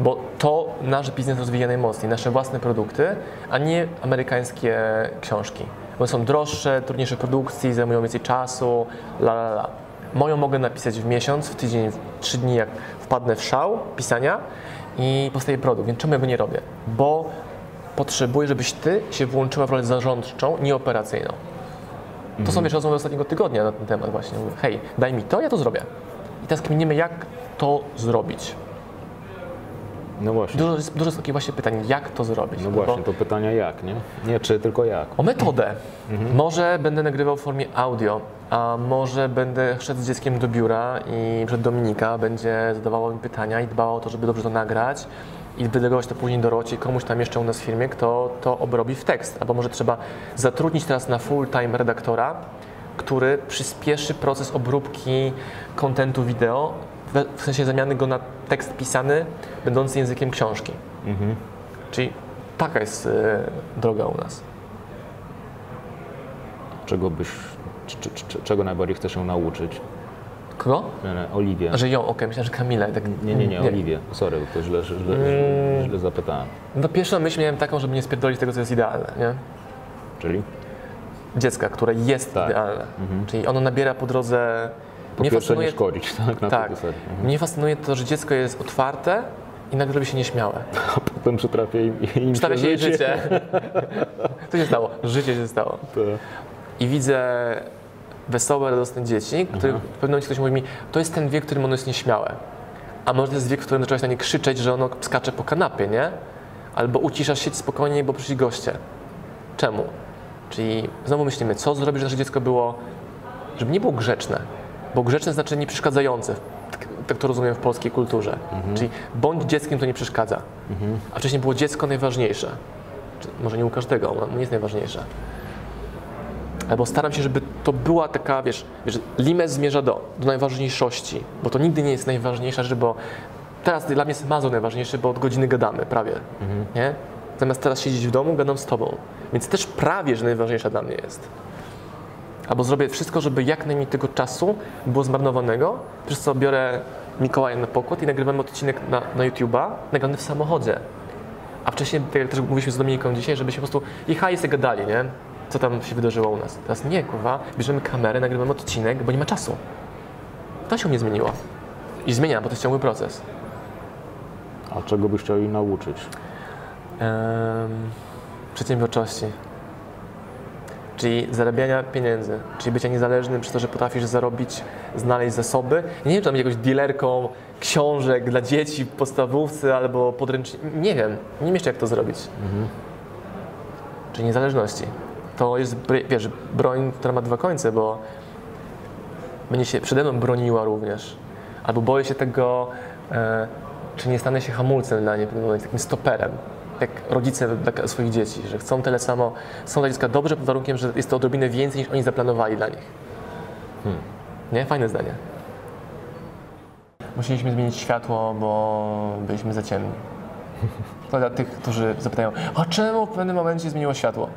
Speaker 1: Bo to nasz biznes rozwija najmocniej, nasze własne produkty, a nie amerykańskie książki. One są droższe, trudniejsze w produkcji, zajmują więcej czasu, la la la. Moją mogę napisać w miesiąc, w tydzień, w trzy dni, jak wpadnę w szał pisania i powstaje produkt. Więc czemu ja go nie robię? Bo potrzebuję, żebyś ty się włączyła w rolę zarządczą, nie operacyjną. To są wiesz, rozmowy ostatniego tygodnia na ten temat właśnie. Mówię, hej, daj mi to, ja to zrobię. I teraz kminimy, jak to zrobić.
Speaker 2: No właśnie.
Speaker 1: Dużo, jest- dużo jest takich właśnie pytań, jak to zrobić.
Speaker 2: No właśnie, to pytania jak, nie? Nie czy, tylko jak.
Speaker 1: O metodę. Może będę nagrywał w formie audio, a może będę szedł z dzieckiem do biura i przed Dominika będzie zadawała mi pytania i dbała o to, żeby dobrze to nagrać i wydelegować to później Dorocie, komuś tam jeszcze u nas w firmie, kto to obrobi w tekst. Albo może trzeba zatrudnić teraz na full-time redaktora, który przyspieszy proces obróbki kontentu wideo, w sensie zamiany go na tekst pisany, będący językiem książki. Czyli taka jest e, droga u nas.
Speaker 2: Czego byś, czy, czy, czego najbardziej chcesz się nauczyć?
Speaker 1: Kogo?
Speaker 2: Nie, nie, Oliwię.
Speaker 1: A, Że ją, okej, myślałem, że Kamila. i Tak,
Speaker 2: Nie, nie, nie, Oliwię. Sorry, bo to źle, źle, źle,
Speaker 1: Mm.
Speaker 2: źle zapytałem.
Speaker 1: No pierwszą myśl miałem taką, żeby nie spierdolić tego, co jest idealne, nie?
Speaker 2: Czyli?
Speaker 1: Dziecka, które jest
Speaker 2: Tak.
Speaker 1: idealne. Czyli ono nabiera po drodze...
Speaker 2: Po
Speaker 1: mnie
Speaker 2: pierwsze
Speaker 1: fascynuje,
Speaker 2: nie szkodzić, tak? Na
Speaker 1: tak.
Speaker 2: Mhm.
Speaker 1: mnie fascynuje to, że dziecko jest otwarte i nagle robi się nieśmiałe.
Speaker 2: A potem przytrafia im, im
Speaker 1: Przystawia się jej życie. Co się stało? Życie się stało.
Speaker 2: To,
Speaker 1: I widzę wesołe, radosne dzieci, które w pewnym momencie ktoś mówi mi, to jest ten wiek, w którym ono jest nieśmiałe. A może to jest wiek, w którym zacząłeś na nie krzyczeć, że ono skacze po kanapie, nie? Albo uciszasz się spokojnie, bo przyszli goście. Czemu? Czyli znowu myślimy, co zrobić, żeby nasze dziecko było, żeby nie było grzeczne. Bo grzeczne znaczy nieprzeszkadzające. Tak, tak to rozumiem w polskiej kulturze. Czyli bądź dzieckiem, to nie przeszkadza. A wcześniej było dziecko najważniejsze. Czy może nie u każdego, ono nie jest najważniejsze. Albo staram się, żeby to była taka, wiesz, wiesz limes zmierza do, do najważniejszości, bo to nigdy nie jest najważniejsza rzecz, bo teraz dla mnie jest Mazur najważniejszy, bo od godziny gadamy, prawie, nie? Zamiast teraz siedzieć w domu, gadam z tobą, więc też prawie, że najważniejsza dla mnie jest. Albo zrobię wszystko, żeby jak najmniej tego czasu było zmarnowanego, przez co biorę Mikołaja na pokład i nagrywamy odcinek na, na YouTube'a, nagrany w samochodzie. A wcześniej, tak jak też mówiliśmy z Dominiką dzisiaj, żebyśmy po prostu jechali i sobie gadali, nie? Co tam się wydarzyło u nas. Teraz nie, kurwa, bierzemy kamerę, nagrywamy odcinek, bo nie ma czasu. To się nie zmieniło. I zmienia, bo to jest ciągły proces.
Speaker 2: a czego byś chciał jej nauczyć?
Speaker 1: Em, przedsiębiorczości. Czyli zarabiania pieniędzy, czyli bycia niezależnym przez to, że potrafisz zarobić, znaleźć zasoby. Nie wiem, czy tam być jakąś dealerką książek dla dzieci w podstawówce albo podręcznik. Nie wiem, nie wiem jeszcze jak to zrobić. Czyli niezależności. To jest, wiesz, broń, która ma dwa końce, bo będzie się przede mną broniła również. Albo boję się tego, e, czy nie stanę się hamulcem dla niej, takim stoperem. Jak rodzice dla swoich dzieci, że chcą tyle samo, są dla dziecka dobrze pod warunkiem, że jest to odrobinę więcej niż oni zaplanowali dla nich. Nie? Fajne zdanie. Musieliśmy zmienić światło, bo byliśmy za ciemni. To dla tych, którzy zapytają, a czemu w pewnym momencie zmieniło światło?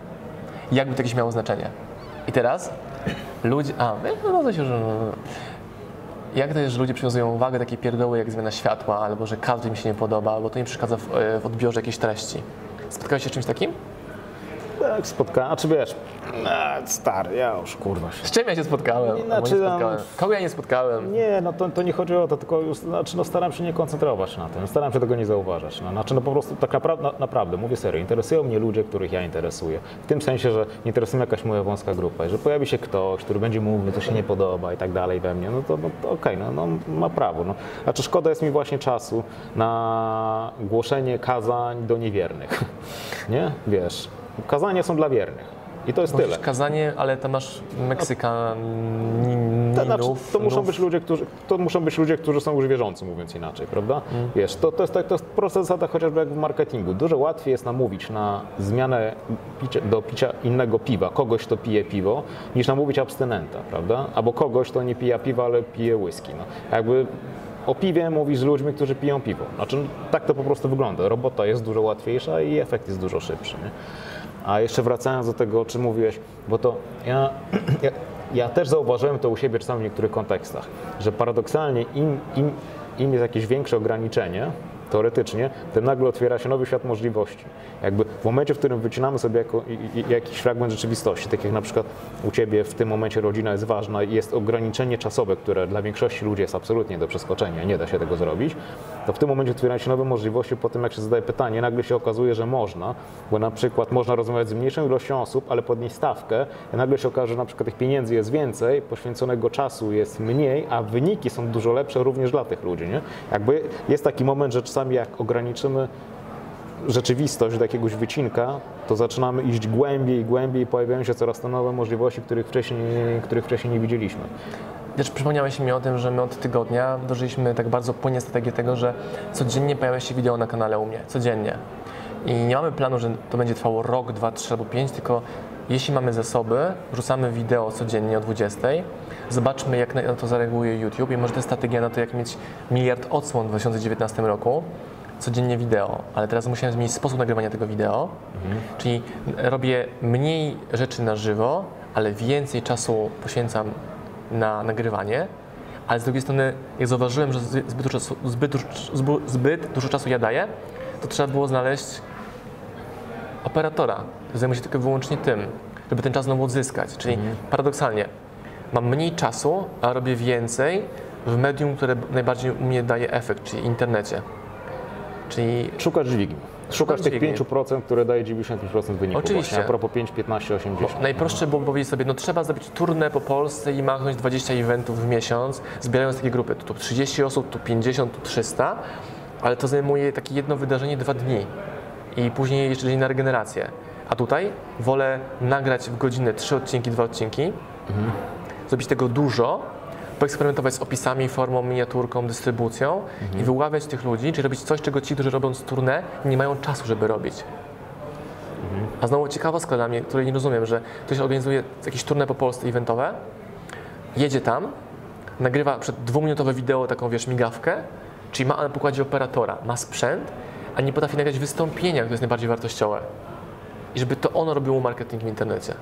Speaker 1: Jakby to jakieś miało znaczenie? I teraz ludzie, a, no to się, że... Jak to jest, że ludzie przywiązują uwagę takie pierdoły jak zmiana światła, albo że kadr im się nie podoba, albo to im przeszkadza w, e, w odbiorze jakiejś treści? Spotkałeś się z czymś takim?
Speaker 2: Tak, spotkałem, a czy wiesz, no, stary, ja już kurwa się
Speaker 1: Z czym ja się spotkałem?
Speaker 2: Znaczy,
Speaker 1: nie spotkałem. Kogo ja nie spotkałem?
Speaker 2: Nie, no to, to nie chodzi o to, tylko już, znaczy, no, staram się nie koncentrować na tym, staram się tego nie zauważać. No, znaczy, no po prostu tak naprawdę, na, naprawdę, mówię serio, interesują mnie ludzie, których ja interesuję. W tym sensie, że nie interesuje mnie jakaś moja wąska grupa. Jeżeli pojawi się ktoś, który będzie mówił, co się nie podoba i tak dalej we mnie, no to, no, to okej, no, no, ma prawo. No. Znaczy, szkoda jest mi właśnie czasu na głoszenie kazań do niewiernych. Nie? Wiesz, kazania są dla wiernych. I to jest tyle.
Speaker 1: Możesz kazanie, ale tam masz Meksykaninów.
Speaker 2: To, znaczy, to, muszą być ludzie, którzy, to muszą być ludzie, którzy są już wierzący, mówiąc inaczej, prawda? Wiesz, to, to, jest, to jest prosta zasada chociażby jak w marketingu. Dużo łatwiej jest namówić na zmianę picia, do picia innego piwa, kogoś, kto pije piwo, niż namówić abstynenta, prawda? Albo kogoś, kto nie pije piwa, ale pije whisky. No. Jakby o piwie mówisz z ludźmi, którzy piją piwo. Znaczy, tak to po prostu wygląda. Robota jest dużo łatwiejsza i efekt jest dużo szybszy. Nie? A jeszcze wracając do tego, o czym mówiłeś, bo to ja, ja, ja też zauważyłem to u siebie czasami w niektórych kontekstach, że paradoksalnie im, im, im jest jakieś większe ograniczenie, teoretycznie, tym nagle otwiera się nowy świat możliwości. Jakby w momencie, w którym wycinamy sobie jako, jakiś fragment rzeczywistości, tak jak na przykład u Ciebie w tym momencie rodzina jest ważna i jest ograniczenie czasowe, które dla większości ludzi jest absolutnie do przeskoczenia, nie da się tego zrobić, to w tym momencie otwierają się nowe możliwości po tym, jak się zadaje pytanie, nagle się okazuje, że można, bo na przykład można rozmawiać z mniejszą ilością osób, ale podnieść stawkę, i nagle się okaże, że na przykład tych pieniędzy jest więcej, poświęconego czasu jest mniej, a wyniki są dużo lepsze również dla tych ludzi, nie? Jakby jest taki moment, że czasami jak ograniczymy rzeczywistość do jakiegoś wycinka, to zaczynamy iść głębiej i głębiej i pojawiają się coraz to nowe możliwości, których wcześniej, których wcześniej nie widzieliśmy.
Speaker 1: Też przypomniałeś mi o tym, że my od tygodnia wdrożyliśmy tak bardzo płynnie strategię tego, że codziennie pojawia się wideo na kanale u mnie. Codziennie. I nie mamy planu, że to będzie trwało rok, dwa, trzy albo pięć, tylko jeśli mamy zasoby, wrzucamy wideo codziennie o 20. Zobaczmy, jak na to zareaguje YouTube i może to jest strategia na to, jak mieć miliard odsłon w 2019 roku. Codziennie wideo, ale teraz musiałem zmienić sposób nagrywania tego wideo, czyli robię mniej rzeczy na żywo, ale więcej czasu poświęcam na nagrywanie, ale z drugiej strony, jak zauważyłem, że zbyt dużo czasu, zbyt, zbyt dużo czasu ja daję, to trzeba było znaleźć operatora, który zajmuje się tylko wyłącznie tym, żeby ten czas znowu odzyskać. Czyli paradoksalnie, mam mniej czasu, a robię więcej w medium, które najbardziej u mnie daje efekt, czyli internecie. Czyli
Speaker 2: Szukasz dźwigni. Szukasz tych
Speaker 1: dźwigni.
Speaker 2: 5%, które daje 95% wyniku.
Speaker 1: Oczywiście.
Speaker 2: Właśnie, a propos 5, 15, 80.
Speaker 1: Najprostsze byłoby powiedzieć sobie, no trzeba zrobić turnę po Polsce i machnąć 20 eventów w miesiąc, zbierając takie grupy. Tu 30 osób, tu 50, tu 300, ale to zajmuje takie jedno wydarzenie dwa dni i później jeszcze dzień na regenerację. A tutaj wolę nagrać w godzinę trzy odcinki, dwa odcinki, zrobić tego dużo, poeksperymentować z opisami, formą, miniaturką, dystrybucją i wyławiać tych ludzi, czy robić coś, czego ci, którzy robią turnę, nie mają czasu, żeby robić. A znowu ciekawostka dla mnie, której nie rozumiem, że ktoś organizuje jakieś turne po Polsce eventowe, jedzie tam, nagrywa przed dwuminutowe wideo, taką wiesz, migawkę, czyli ma na pokładzie operatora, ma sprzęt, a nie potrafi nagrać wystąpienia, które jest najbardziej wartościowe. I żeby to ono robiło marketing w internecie.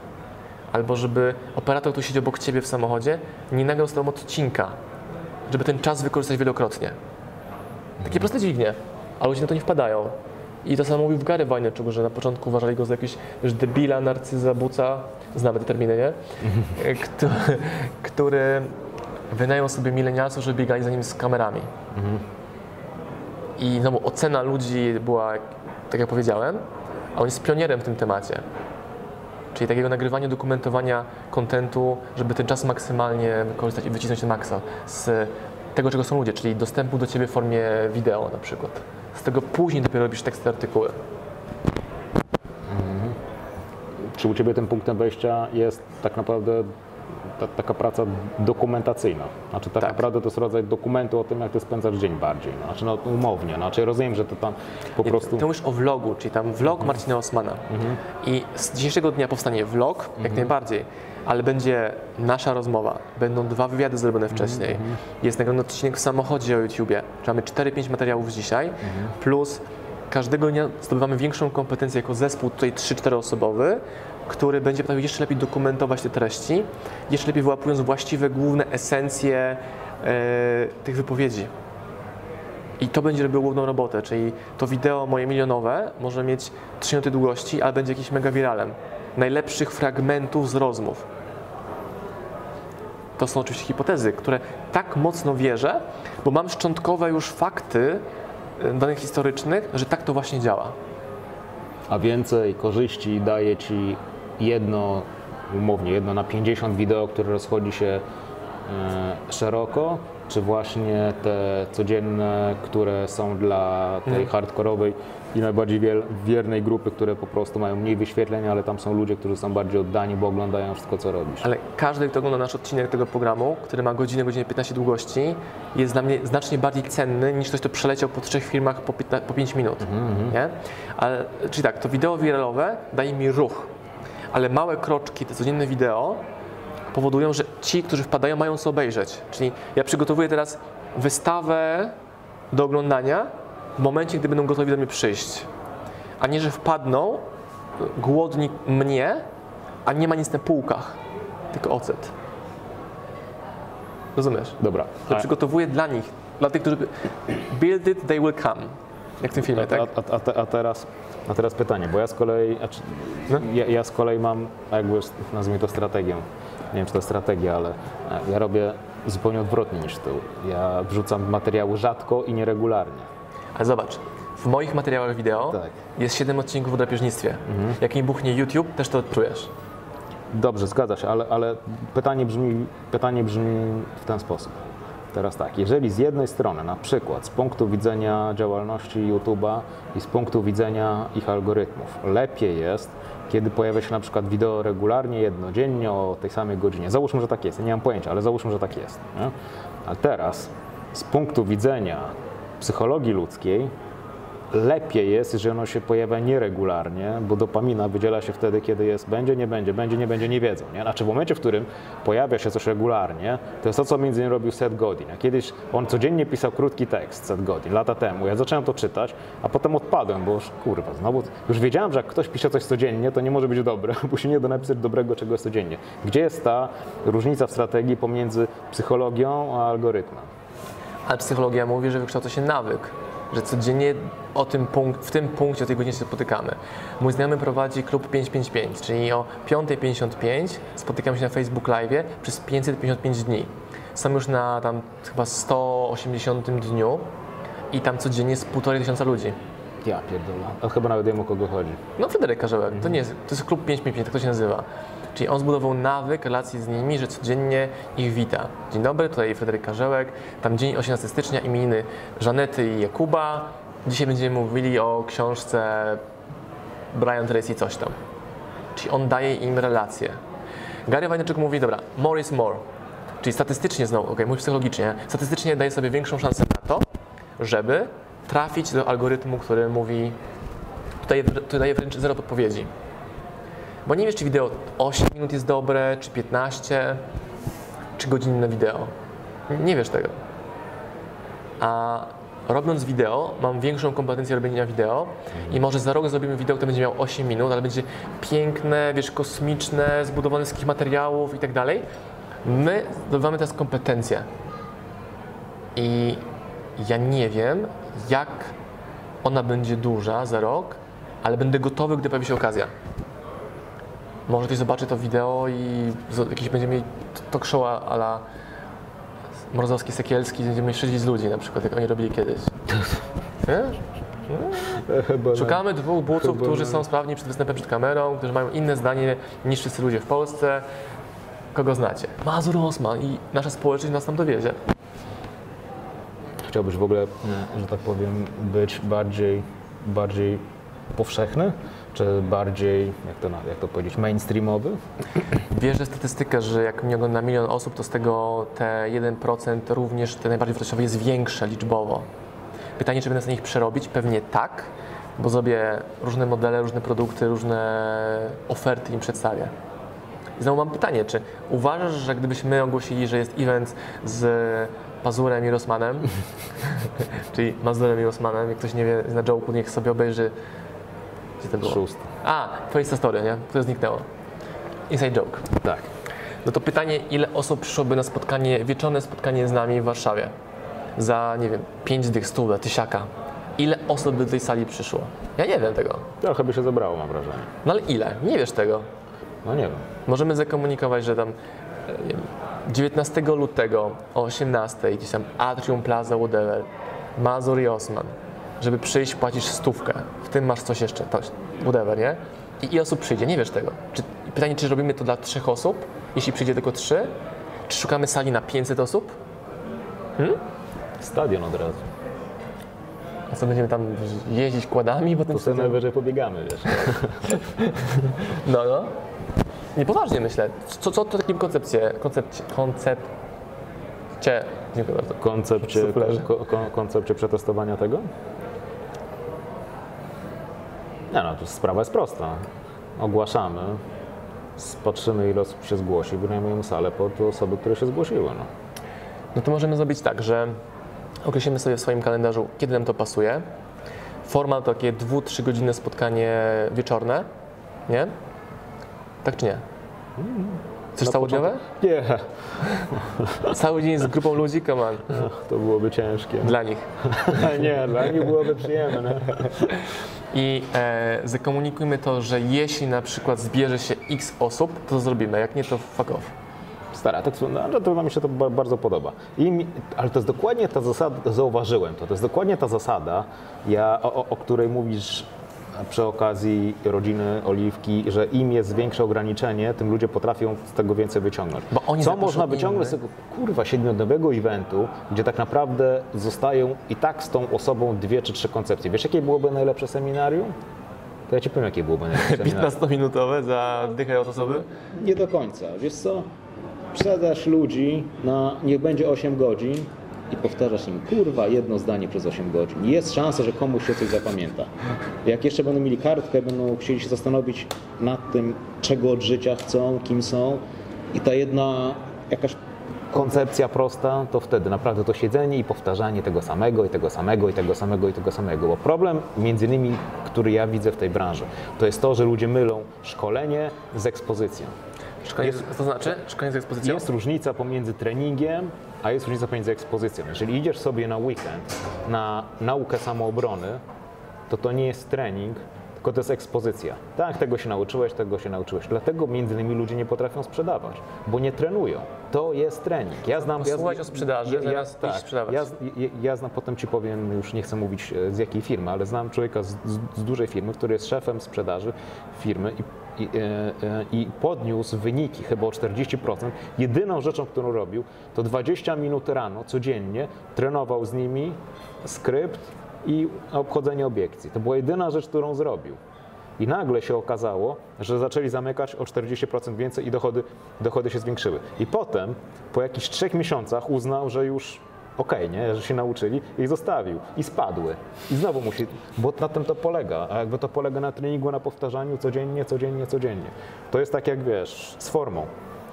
Speaker 1: Albo żeby operator, który siedzi obok ciebie w samochodzie, nie nagrał z tobą odcinka, żeby ten czas wykorzystać wielokrotnie. Takie proste dźwignie, a ludzie na to nie wpadają. I to samo mówił w Gary Vaynerchuk, że na początku uważali go za jakiegoś wiesz, debila, narcyza, buca, znamy te terminy, nie? Kto, który wynajął sobie milenialsów, żeby biegali za nim z kamerami. I znowu ocena ludzi była, tak jak powiedziałem, on jest pionierem w tym temacie. Czyli takiego nagrywania, dokumentowania kontentu, żeby ten czas maksymalnie wykorzystać i wycisnąć ten maksa z tego, czego są ludzie, czyli dostępu do Ciebie w formie wideo na przykład. Z tego później dopiero robisz teksty, artykuły.
Speaker 2: Czy u Ciebie tym punktem wejścia jest tak naprawdę ta, taka praca dokumentacyjna? Znaczy tak,
Speaker 1: Tak.
Speaker 2: naprawdę to jest rodzaj dokumentu o tym, jak Ty spędzasz dzień bardziej. No, Znaczy no, umownie. Znaczy rozumiem, że to tam po prostu...
Speaker 1: Ty mówisz o vlogu, czyli tam vlog Marcina Osmana. I z dzisiejszego dnia powstanie vlog, jak najbardziej, ale będzie nasza rozmowa, będą dwa wywiady zrobione wcześniej, jest nagrany odcinek w samochodzie o YouTubie, czyli mamy 4-5 materiałów dzisiaj, plus każdego dnia zdobywamy większą kompetencję jako zespół, tutaj 3-4 osobowy, który będzie potrafił jeszcze lepiej dokumentować te treści, jeszcze lepiej wyłapując właściwe, główne esencje e, tych wypowiedzi. I to będzie robiło główną robotę, czyli to wideo moje milionowe może mieć 3 minuty długości, ale będzie jakimś mega wiralem. Najlepszych fragmentów z rozmów. To są oczywiście hipotezy, które tak mocno wierzę, bo mam szczątkowe już fakty y, danych historycznych, że tak to właśnie działa.
Speaker 2: A więcej korzyści daje Ci jedno, umownie, jedno na 50 wideo, które rozchodzi się e, szeroko, czy właśnie te codzienne, które są dla tej
Speaker 1: Mhm.
Speaker 2: hardkorowej i najbardziej wiernej grupy, które po prostu mają mniej wyświetleń, ale tam są ludzie, którzy są bardziej oddani, bo oglądają wszystko, co robisz.
Speaker 1: Ale każdy, kto ogląda nasz odcinek tego programu, który ma godzinę, godzinę 15 długości, jest dla mnie znacznie bardziej cenny niż ktoś, kto przeleciał po trzech filmach po, 15, po 5 minut. Nie? Ale, czyli tak, to wideo wiralowe daje mi ruch, ale małe kroczki, te codzienne wideo powodują, że ci, którzy wpadają, mają co obejrzeć. Czyli ja przygotowuję teraz wystawę do oglądania w momencie, gdy będą gotowi do mnie przyjść. A nie, że wpadną głodni mnie, a nie ma nic na półkach, tylko ocet. Rozumiesz?
Speaker 2: Dobra. A-
Speaker 1: przygotowuję dla nich, dla tych, którzy build it, they will come. Jak w tym filmie, tak?
Speaker 2: A, a, a, te- a, teraz, a teraz pytanie, bo ja z kolei, znaczy,
Speaker 1: No.
Speaker 2: ja, ja z kolei mam, jakby nazwijmy to strategią. Nie wiem, czy to strategia, ale e, ja robię zupełnie odwrotnie niż ty. Ja wrzucam materiały rzadko i nieregularnie.
Speaker 1: Ale zobacz, w moich materiałach wideo
Speaker 2: Tak.
Speaker 1: jest 7 odcinków o drapieżnictwie. Jak mi buchnie YouTube, też to odczujesz.
Speaker 2: Dobrze, zgadza się, ale, ale pytanie, brzmi, pytanie brzmi w ten sposób. Teraz tak, jeżeli z jednej strony, na przykład z punktu widzenia działalności YouTube'a i z punktu widzenia ich algorytmów, lepiej jest, kiedy pojawia się na przykład wideo regularnie, jednodziennie o tej samej godzinie. Załóżmy, że tak jest, nie mam pojęcia, ale załóżmy, że tak jest. Nie? A teraz z punktu widzenia psychologii ludzkiej, lepiej jest, jeżeli ono się pojawia nieregularnie, bo dopamina wydziela się wtedy, kiedy jest będzie, nie będzie, będzie, nie będzie, nie wiedzą. Nie? Znaczy w momencie, w którym pojawia się coś regularnie, to jest to, co między innymi robił Seth Godin. A kiedyś on codziennie pisał krótki tekst, Seth Godin, lata temu. Ja zacząłem to czytać, a potem odpadłem, bo już kurwa, znowu już wiedziałem, że jak ktoś pisze coś codziennie, to nie może być dobre, bo się nie da napisać dobrego czegoś codziennie. Gdzie jest ta różnica w strategii pomiędzy psychologią a algorytmem?
Speaker 1: Ale psychologia mówi, że wykształca się nawyk, że codziennie o tym punkt, w tym punkcie, o tej godzinie się spotykamy. Mój znajomy prowadzi klub 555, czyli o 5.55 spotykamy się na Facebook Live przez 555 dni. Są już na tam chyba 180 dniu i tam codziennie jest półtorej tysiąca ludzi.
Speaker 2: Ja pierdolę. A chyba nawet wiem, o kogo chodzi.
Speaker 1: No Fryderyk Karzełek, to nie jest, to jest klub 555, tak to się nazywa. Czyli on zbudował nawyk relacji z nimi, że codziennie ich wita. Dzień dobry, tutaj Fryderyk Karzełek, tam dzień 18 stycznia, imieniny Żanety i Jakuba. Dzisiaj będziemy mówili o książce Brian Tracy coś tam. Czyli on daje im relacje. Gary Vaynerchuk mówi, dobra, more is more. Czyli statystycznie znowu, ok, mówi psychologicznie, statystycznie daje sobie większą szansę na to, żeby trafić do algorytmu, który mówi, tutaj, tutaj daje wręcz zero podpowiedzi. Bo nie wiesz, czy wideo 8 minut jest dobre, czy 15, czy godzinne wideo. Nie wiesz tego. A robiąc wideo, mam większą kompetencję robienia wideo i może za rok zrobimy wideo, które będzie miało 8 minut, ale będzie piękne, wiesz, kosmiczne, zbudowane z takich materiałów i tak dalej. My zdobywamy teraz kompetencje. I ja nie wiem, jak ona będzie duża za rok, ale będę gotowy, gdy pojawi się okazja. Może ktoś zobaczy to wideo i jakiś będziemy mieli talk show a la Mrozowski, Sekielski, będziemy śledzić z ludzi na przykład, jak oni robili kiedyś. Nie? Szukamy dwóch buców, którzy są sprawni przed występem przed kamerą, którzy mają inne zdanie niż wszyscy ludzie w Polsce. Kogo znacie? Mazur Osman i nasza społeczność nas tam dowiezie.
Speaker 2: Chciałbyś w ogóle, że tak powiem, być bardziej, bardziej powszechny? Czy bardziej, jak to, jak to powiedzieć, mainstreamowy?
Speaker 1: Wierzę w statystykę, że jak mnie ogląda milion osób, to z tego te 1% również te najbardziej wartościowe jest większe liczbowo. Pytanie, czy będę w stanie ich przerobić? Pewnie tak, bo zrobię różne modele, różne produkty, różne oferty im przedstawię. I znowu mam pytanie, czy uważasz, że gdybyśmy ogłosili, że jest event z Pazurem i Rosmanem, czyli Mazurem i Rosmanem, jak ktoś nie wie na joke'u, niech sobie obejrzy, gdzie to było? A, to jest ta story, nie? Które zniknęło. Inside joke.
Speaker 2: Tak.
Speaker 1: No to pytanie, ile osób przyszłoby na spotkanie, wieczorne spotkanie z nami w Warszawie? Za, nie wiem, 5 dych, stówę, tysiaka. Ile osób by do tej sali przyszło? Ja nie wiem tego.
Speaker 2: Trochę by się zebrało, mam wrażenie.
Speaker 1: No ale ile? Nie wiesz tego.
Speaker 2: No nie wiem.
Speaker 1: Możemy zakomunikować, że tam e, wiem, 19 lutego o 18 gdzieś tam Atrium Plaza, whatever, Mazur i Osman, żeby przyjść, płacisz stówkę, w tym masz coś jeszcze, coś, whatever, nie? I ile osób przyjdzie? Nie wiesz tego. Czy, pytanie, czy robimy to dla trzech osób, jeśli przyjdzie tylko trzy? Czy szukamy sali na 500 osób?
Speaker 2: Stadion od razu.
Speaker 1: A co, będziemy tam jeździć kładami? Bo
Speaker 2: To sobie najwyżej pobiegamy, wiesz.
Speaker 1: No, no. Nie, poważnie myślę. Co, co to takim koncepcie, koncepcie, koncepcie, dziękuję bardzo.
Speaker 2: Koncepcie, ko, koncepcie przetestowania tego? Nie no, to sprawa jest prosta. Ogłaszamy, patrzymy ile osób się zgłosi, wynajmujemy salę pod osoby, które się zgłosiły. No.
Speaker 1: No to możemy zrobić tak, że określimy sobie w swoim kalendarzu, kiedy nam to pasuje. Forma to takie 2-3 godzinne spotkanie wieczorne, nie? Tak czy nie? Chcesz
Speaker 2: Na
Speaker 1: całodniowe?
Speaker 2: Nie,
Speaker 1: Cały dzień z grupą ludzi, come on.
Speaker 2: to byłoby ciężkie.
Speaker 1: Dla nich.
Speaker 2: Nie, dla nich byłoby przyjemne.
Speaker 1: I e, zakomunikujmy to, że jeśli na przykład zbierze się x osób, to zrobimy, jak nie, to fuck off.
Speaker 2: Stara, tak, no, to mi się to ba- bardzo podoba. I ale to jest dokładnie ta zasada, zauważyłem to, to jest dokładnie ta zasada, ja, o- o której mówisz przy okazji rodziny Oliwki, że im jest większe ograniczenie, tym ludzie potrafią z tego więcej wyciągnąć.
Speaker 1: Bo oni
Speaker 2: Co można wyciągnąć z tego kurwa siedmiodnowego eventu, gdzie tak naprawdę zostają i tak z tą osobą dwie czy trzy koncepcje. Wiesz, jakie byłoby najlepsze seminarium? To ja ci powiem, jakie byłoby najlepsze seminarium.
Speaker 1: 15-minutowe za dychę od osoby?
Speaker 2: Nie do końca. Wiesz co? Wsadzasz ludzi na niech będzie 8 godzin i powtarzasz im, kurwa, jedno zdanie przez 8 godzin. Jest szansa, że komuś się coś zapamięta. Jak jeszcze będą mieli kartkę, będą chcieli się zastanowić nad tym, czego od życia chcą, kim są i ta jedna jakaś koncepcja prosta, to wtedy naprawdę to siedzenie i powtarzanie tego samego i tego samego i tego samego i tego samego. Bo problem między innymi, który ja widzę w tej branży, to jest to, że ludzie mylą szkolenie z ekspozycją.
Speaker 1: Szkolenie, to znaczy? Szkolenie z ekspozycją?
Speaker 2: Jest różnica pomiędzy treningiem, a jest różnica pomiędzy ekspozycją. Jeżeli idziesz sobie na weekend na naukę samoobrony, to to nie jest trening, tylko to jest ekspozycja. Tak, tego się nauczyłeś, tego się nauczyłeś. Dlatego między innymi ludzie nie potrafią sprzedawać, bo nie trenują. To jest trening. Ja znam...
Speaker 1: Posłuchać o sprzedaży, zamiast iść sprzedawać.
Speaker 2: Ja, ja, ja znam, potem Ci powiem, już nie chcę mówić e, z jakiej firmy, ale znam człowieka z, z, z dużej firmy, który jest szefem sprzedaży firmy i, i, e, e, i podniósł wyniki chyba o 40%. Jedyną rzeczą, którą robił, to 20 minut rano codziennie trenował z nimi skrypt, i obchodzenie obiekcji. To była jedyna rzecz, którą zrobił. I nagle się okazało, że zaczęli zamykać o 40% więcej i dochody, dochody się zwiększyły. I potem, po jakichś trzech miesiącach, uznał, że już okej, okay, że się nauczyli i zostawił. I spadły. I znowu musi, bo na tym to polega. A jakby to polega na treningu, na powtarzaniu codziennie, codziennie, codziennie. To jest tak jak wiesz, z formą.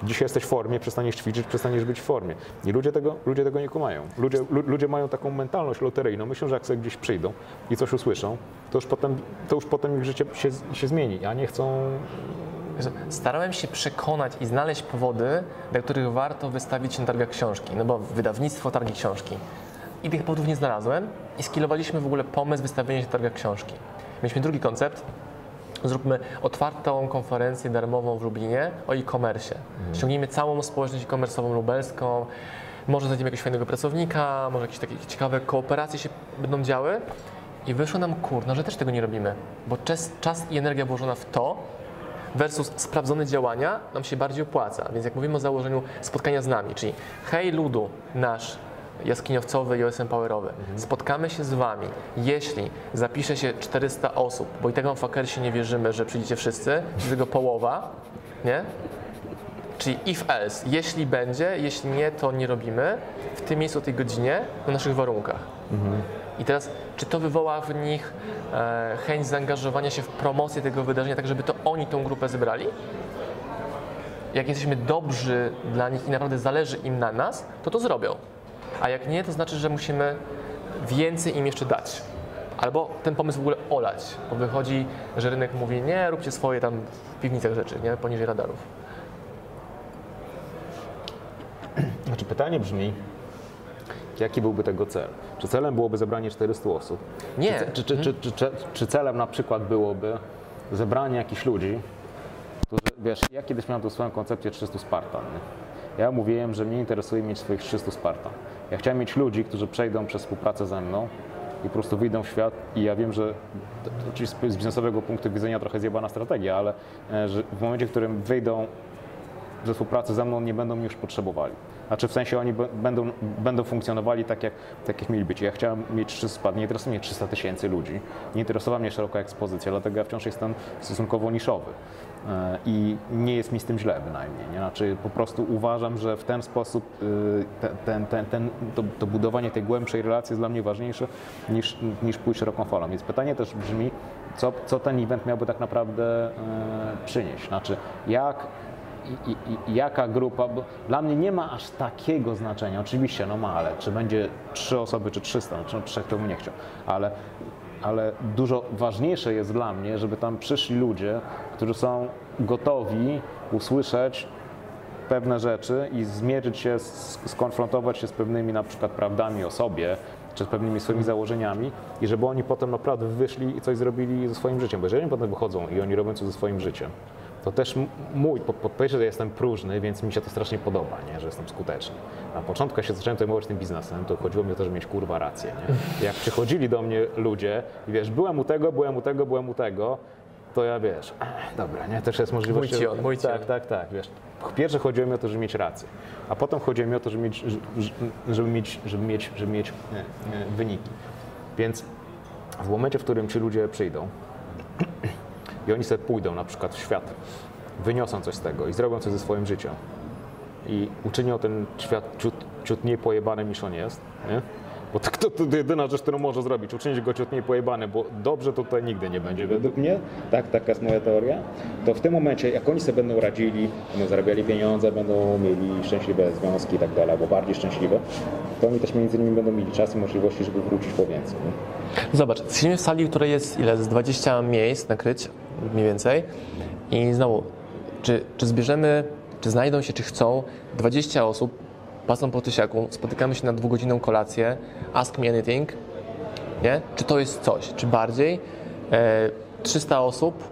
Speaker 2: Dzisiaj jesteś w formie, przestaniesz ćwiczyć, przestaniesz być w formie. I ludzie tego, ludzie tego nie kumają. Ludzie, ludzie mają taką mentalność loteryjną. Myślą, że jak sobie gdzieś przyjdą i coś usłyszą, to już potem, to już potem ich życie się, się zmieni, a nie chcą
Speaker 1: Starałem się przekonać i znaleźć powody, dla których warto wystawić się na targach książki, no bo wydawnictwo targi książki. I tych powodów nie znalazłem i skilowaliśmy w ogóle pomysł wystawienia się na targach książki. Mieliśmy drugi koncept, zróbmy otwartą konferencję darmową w Lublinie o e-commerce. Mhm. Ściągnijmy całą społeczność e-commerce'ową lubelską, może znajdziemy jakiegoś fajnego pracownika, może jakieś takie ciekawe kooperacje się będą działy. I wyszło nam, kurno, że też tego nie robimy, bo czas, czas i energia włożona w to versus sprawdzone działania nam się bardziej opłaca. Więc jak mówimy o założeniu spotkania z nami, czyli hej ludu nasz, jaskiniowcowy i OSM Powerowy. Mhm. Spotkamy się z Wami. Jeśli zapisze się 400 osób, bo i tego w Fakersie nie wierzymy, że przyjdziecie wszyscy, tylko połowa, nie? Czyli if else, jeśli będzie, jeśli nie, to nie robimy w tym miejscu o tej godzinie na naszych warunkach. Mhm. I teraz, czy to wywoła w nich e, chęć zaangażowania się w promocję tego wydarzenia, tak żeby to oni tą grupę zebrali? Jak jesteśmy dobrzy dla nich i naprawdę zależy im na nas, to to zrobią a jak nie, to znaczy, że musimy więcej im jeszcze dać. Albo ten pomysł w ogóle olać, bo wychodzi, że rynek mówi, nie, róbcie swoje tam w piwnicach rzeczy, nie, poniżej radarów.
Speaker 2: Znaczy pytanie brzmi, jaki byłby tego cel? Czy celem byłoby zebranie 400 osób?
Speaker 1: Nie.
Speaker 2: Czy, czy, czy, czy, czy celem na przykład byłoby zebranie jakichś ludzi, którzy, wiesz, ja kiedyś miałem tą swoją koncepcję 300 Spartan. Ja mówiłem, że mnie interesuje mieć swoich 300 Spartan. Ja chciałem mieć ludzi, którzy przejdą przez współpracę ze mną i po prostu wyjdą w świat i ja wiem, że to, z biznesowego punktu widzenia trochę zjebana strategia, ale e, że w momencie, w którym wyjdą ze współpracy ze mną, nie będą mnie już potrzebowali. Znaczy w sensie oni będą, będą funkcjonowali tak jak, tak, jak mieli być. Ja chciałem mieć 300, nie interesuje mnie 300 tysięcy ludzi, nie interesowała mnie szeroka ekspozycja, dlatego ja wciąż jestem stosunkowo niszowy. E, I nie jest mi z tym źle bynajmniej. Nie? Znaczy po prostu uważam, że w ten sposób y, ten, ten, ten, to, to, budowanie tej głębszej relacji jest dla mnie ważniejsze niż, niż pójść szeroką falą. Więc pytanie też brzmi, co, co ten event miałby tak naprawdę e, przynieść? Znaczy jak jaka grupa, bo dla mnie nie ma aż takiego znaczenia, oczywiście no ma, ale czy będzie trzy osoby, czy 300, no, czy trzech to bym nie chciał, ale ale dużo ważniejsze jest dla mnie, żeby tam przyszli ludzie, którzy są gotowi usłyszeć pewne rzeczy i zmierzyć się, skonfrontować się z pewnymi na przykład prawdami o sobie, czy z pewnymi swoimi założeniami i żeby oni potem naprawdę wyszli i coś zrobili ze swoim życiem, bo jeżeli oni potem wychodzą i oni robią coś ze swoim życiem, to też mój, po, po że jestem próżny, więc mi się to strasznie podoba, nie? że jestem skuteczny. Na początku, jak się zacząłem zajmować tym biznesem, to chodziło mi o to, żeby mieć kurwa rację. Nie? Jak przychodzili do mnie ludzie i wiesz, byłem u tego, byłem u tego, byłem u tego, to ja wiesz, dobra, nie, też jest możliwość.
Speaker 1: Mój mój
Speaker 2: Tak, tak, tak, wiesz. Pierwsze chodziło mi o to, żeby mieć rację, a potem chodziło mi o to, żeby mieć, żeby mieć, żeby mieć, żeby mieć nie, nie, wyniki. Więc w momencie, w którym ci ludzie przyjdą, i oni sobie pójdą na przykład w świat, wyniosą coś z tego i zrobią coś ze swoim życiem i uczynią ten świat ciut ciut mniej pojebany niż on jest, nie? Bo to, to, to jedyna rzecz, którą może zrobić, uczynić go ciut mniej pojebany, bo dobrze tutaj nigdy nie będzie. Według mnie, tak, taka jest moja teoria, to w tym momencie, jak oni sobie będą radzili, będą zarabiali pieniądze, będą mieli szczęśliwe związki i tak dalej, albo bardziej szczęśliwe, to oni też między innymi będą mieli czas i możliwości, żeby wrócić po więcej. Nie?
Speaker 1: Zobacz, w sali, w której jest ile? Z 20 miejsc nakryć, mniej więcej. I znowu, czy, czy zbierzemy, czy znajdą się, czy chcą 20 osób, pasą po tysiaku, spotykamy się na dwugodzinną kolację, ask me anything, nie? Czy to jest coś? Czy bardziej? E, 300 osób,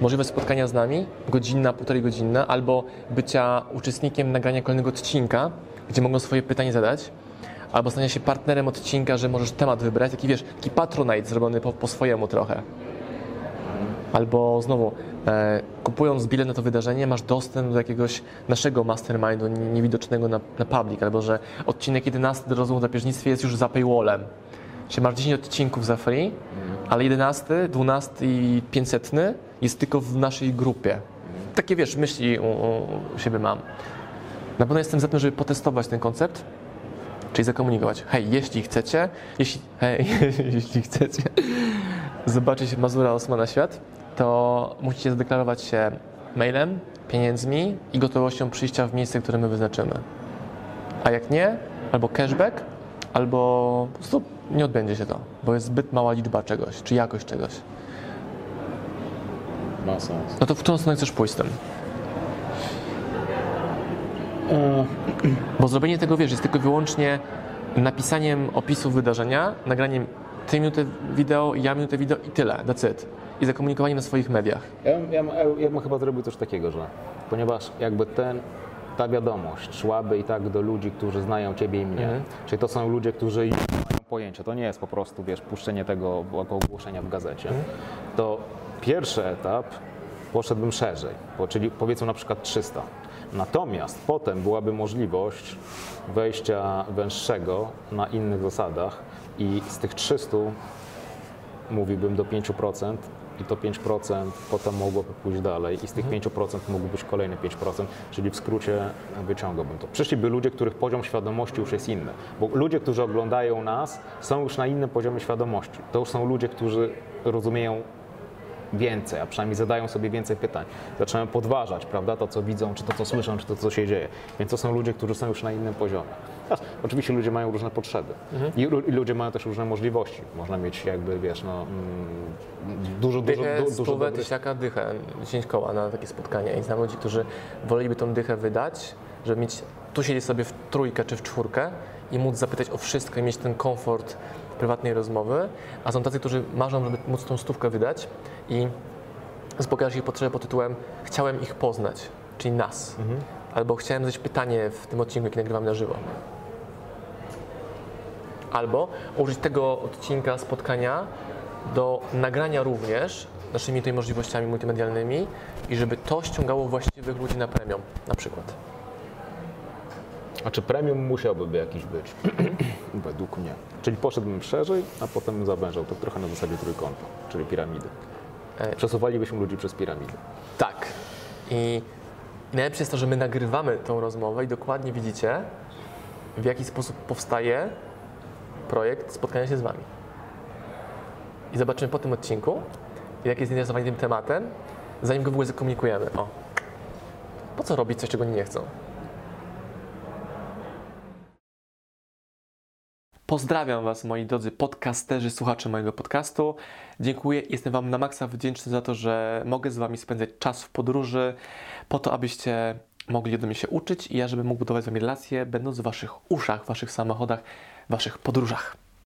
Speaker 1: możliwe spotkania z nami, godzinna, półtorej godzinna, albo bycia uczestnikiem nagrania kolejnego odcinka, gdzie mogą swoje pytanie zadać, albo stania się partnerem odcinka, że możesz temat wybrać, taki wiesz, taki patronite zrobiony po, po swojemu trochę. Albo znowu, e, kupując bilet na to wydarzenie, masz dostęp do jakiegoś naszego mastermindu nie- niewidocznego na, na public, albo że odcinek 11 do rozmów o drapieżnictwie jest już za paywallem. Czyli masz 10 odcinków za free, ale 11, 12 i 500 jest tylko w naszej grupie. Takie wiesz, myśli u, u siebie mam. Na pewno jestem za tym, żeby potestować ten koncept, czyli zakomunikować. Hej, jeśli chcecie, jeśli, hej, jeśli chcecie zobaczyć Mazura Osmana świat, to musicie zadeklarować się mailem, pieniędzmi i gotowością przyjścia w miejsce, które my wyznaczymy. A jak nie, albo cashback, albo po prostu nie odbędzie się to, bo jest zbyt mała liczba czegoś, czy jakość czegoś.
Speaker 2: Ma sens.
Speaker 1: No to w którą stronę chcesz pójść z tym? Bo zrobienie tego, wiesz, jest tylko wyłącznie napisaniem opisu wydarzenia, nagraniem 3 minuty wideo, ja minutę wideo i tyle, that's it. I zakomunikowaniem na swoich mediach.
Speaker 2: Ja, bym- ja, bym- ja bym chyba zrobił coś takiego, że ponieważ jakby ten, ta wiadomość szłaby i tak do ludzi, którzy znają Ciebie i mnie,
Speaker 1: Mhm.
Speaker 2: czyli to są ludzie, którzy już mają pojęcie, to nie jest po prostu, wiesz, puszczenie tego jako ogłoszenia w gazecie,
Speaker 1: Mhm.
Speaker 2: to pierwszy etap poszedłbym szerzej, czyli powiedzmy na przykład 300. Natomiast potem byłaby możliwość wejścia węższego na innych zasadach i z tych 300 mówiłbym do 5% i to 5% potem mogłoby pójść dalej i z tych 5% mógłby być kolejne 5%, czyli w skrócie wyciągałbym to. Przyszliby ludzie, których poziom świadomości już jest inny, bo ludzie, którzy oglądają nas są już na innym poziomie świadomości. To już są ludzie, którzy rozumieją więcej, a przynajmniej zadają sobie więcej pytań. Zaczynają podważać, prawda, to co widzą, czy to co słyszą, czy to co się dzieje. Więc to są ludzie, którzy są już na innym poziomie. Teraz, oczywiście ludzie mają różne potrzeby I, lu- i ludzie mają też różne możliwości. Można mieć jakby, wiesz, no, mm, dużo, dużo, du, dużo
Speaker 1: spówę,
Speaker 2: dobrych...
Speaker 1: tysiaka, dychę, 10 koła na takie spotkania. I znam ludzi, którzy woleliby tą dychę wydać, żeby mieć, tu siedzieć sobie w trójkę czy w czwórkę i móc zapytać o wszystko i mieć ten komfort prywatnej rozmowy, a są tacy, którzy marzą, żeby móc tą stówkę wydać i zaspokajasz ich potrzebę pod tytułem chciałem ich poznać, czyli nas. Albo chciałem zadać pytanie w tym odcinku, jaki nagrywam na żywo. Albo użyć tego odcinka spotkania do nagrania również naszymi tutaj możliwościami multimedialnymi i żeby to ściągało właściwych ludzi na premium na przykład.
Speaker 2: A czy premium musiałby jakiś być? Według mnie. Czyli poszedłbym szerzej, a potem zawężał to trochę na zasadzie trójkąta, czyli piramidy.
Speaker 1: E-
Speaker 2: Przesuwalibyśmy ludzi przez piramidy.
Speaker 1: Tak. I najlepsze jest to, że my nagrywamy tą rozmowę i dokładnie widzicie, w jaki sposób powstaje projekt spotkania się z Wami. I zobaczymy po tym odcinku, jakie jest zainteresowanie tym tematem, zanim go w ogóle zakomunikujemy. O. Po co robić coś, czego nie chcą? Pozdrawiam Was, moi drodzy podcasterzy, słuchacze mojego podcastu. Dziękuję, jestem Wam na maksa wdzięczny za to, że mogę z Wami spędzać czas w podróży, po to, abyście mogli ode mnie się uczyć i ja, żebym mógł budować z Wami relacje, będąc w Waszych uszach, w Waszych samochodach, Waszych podróżach.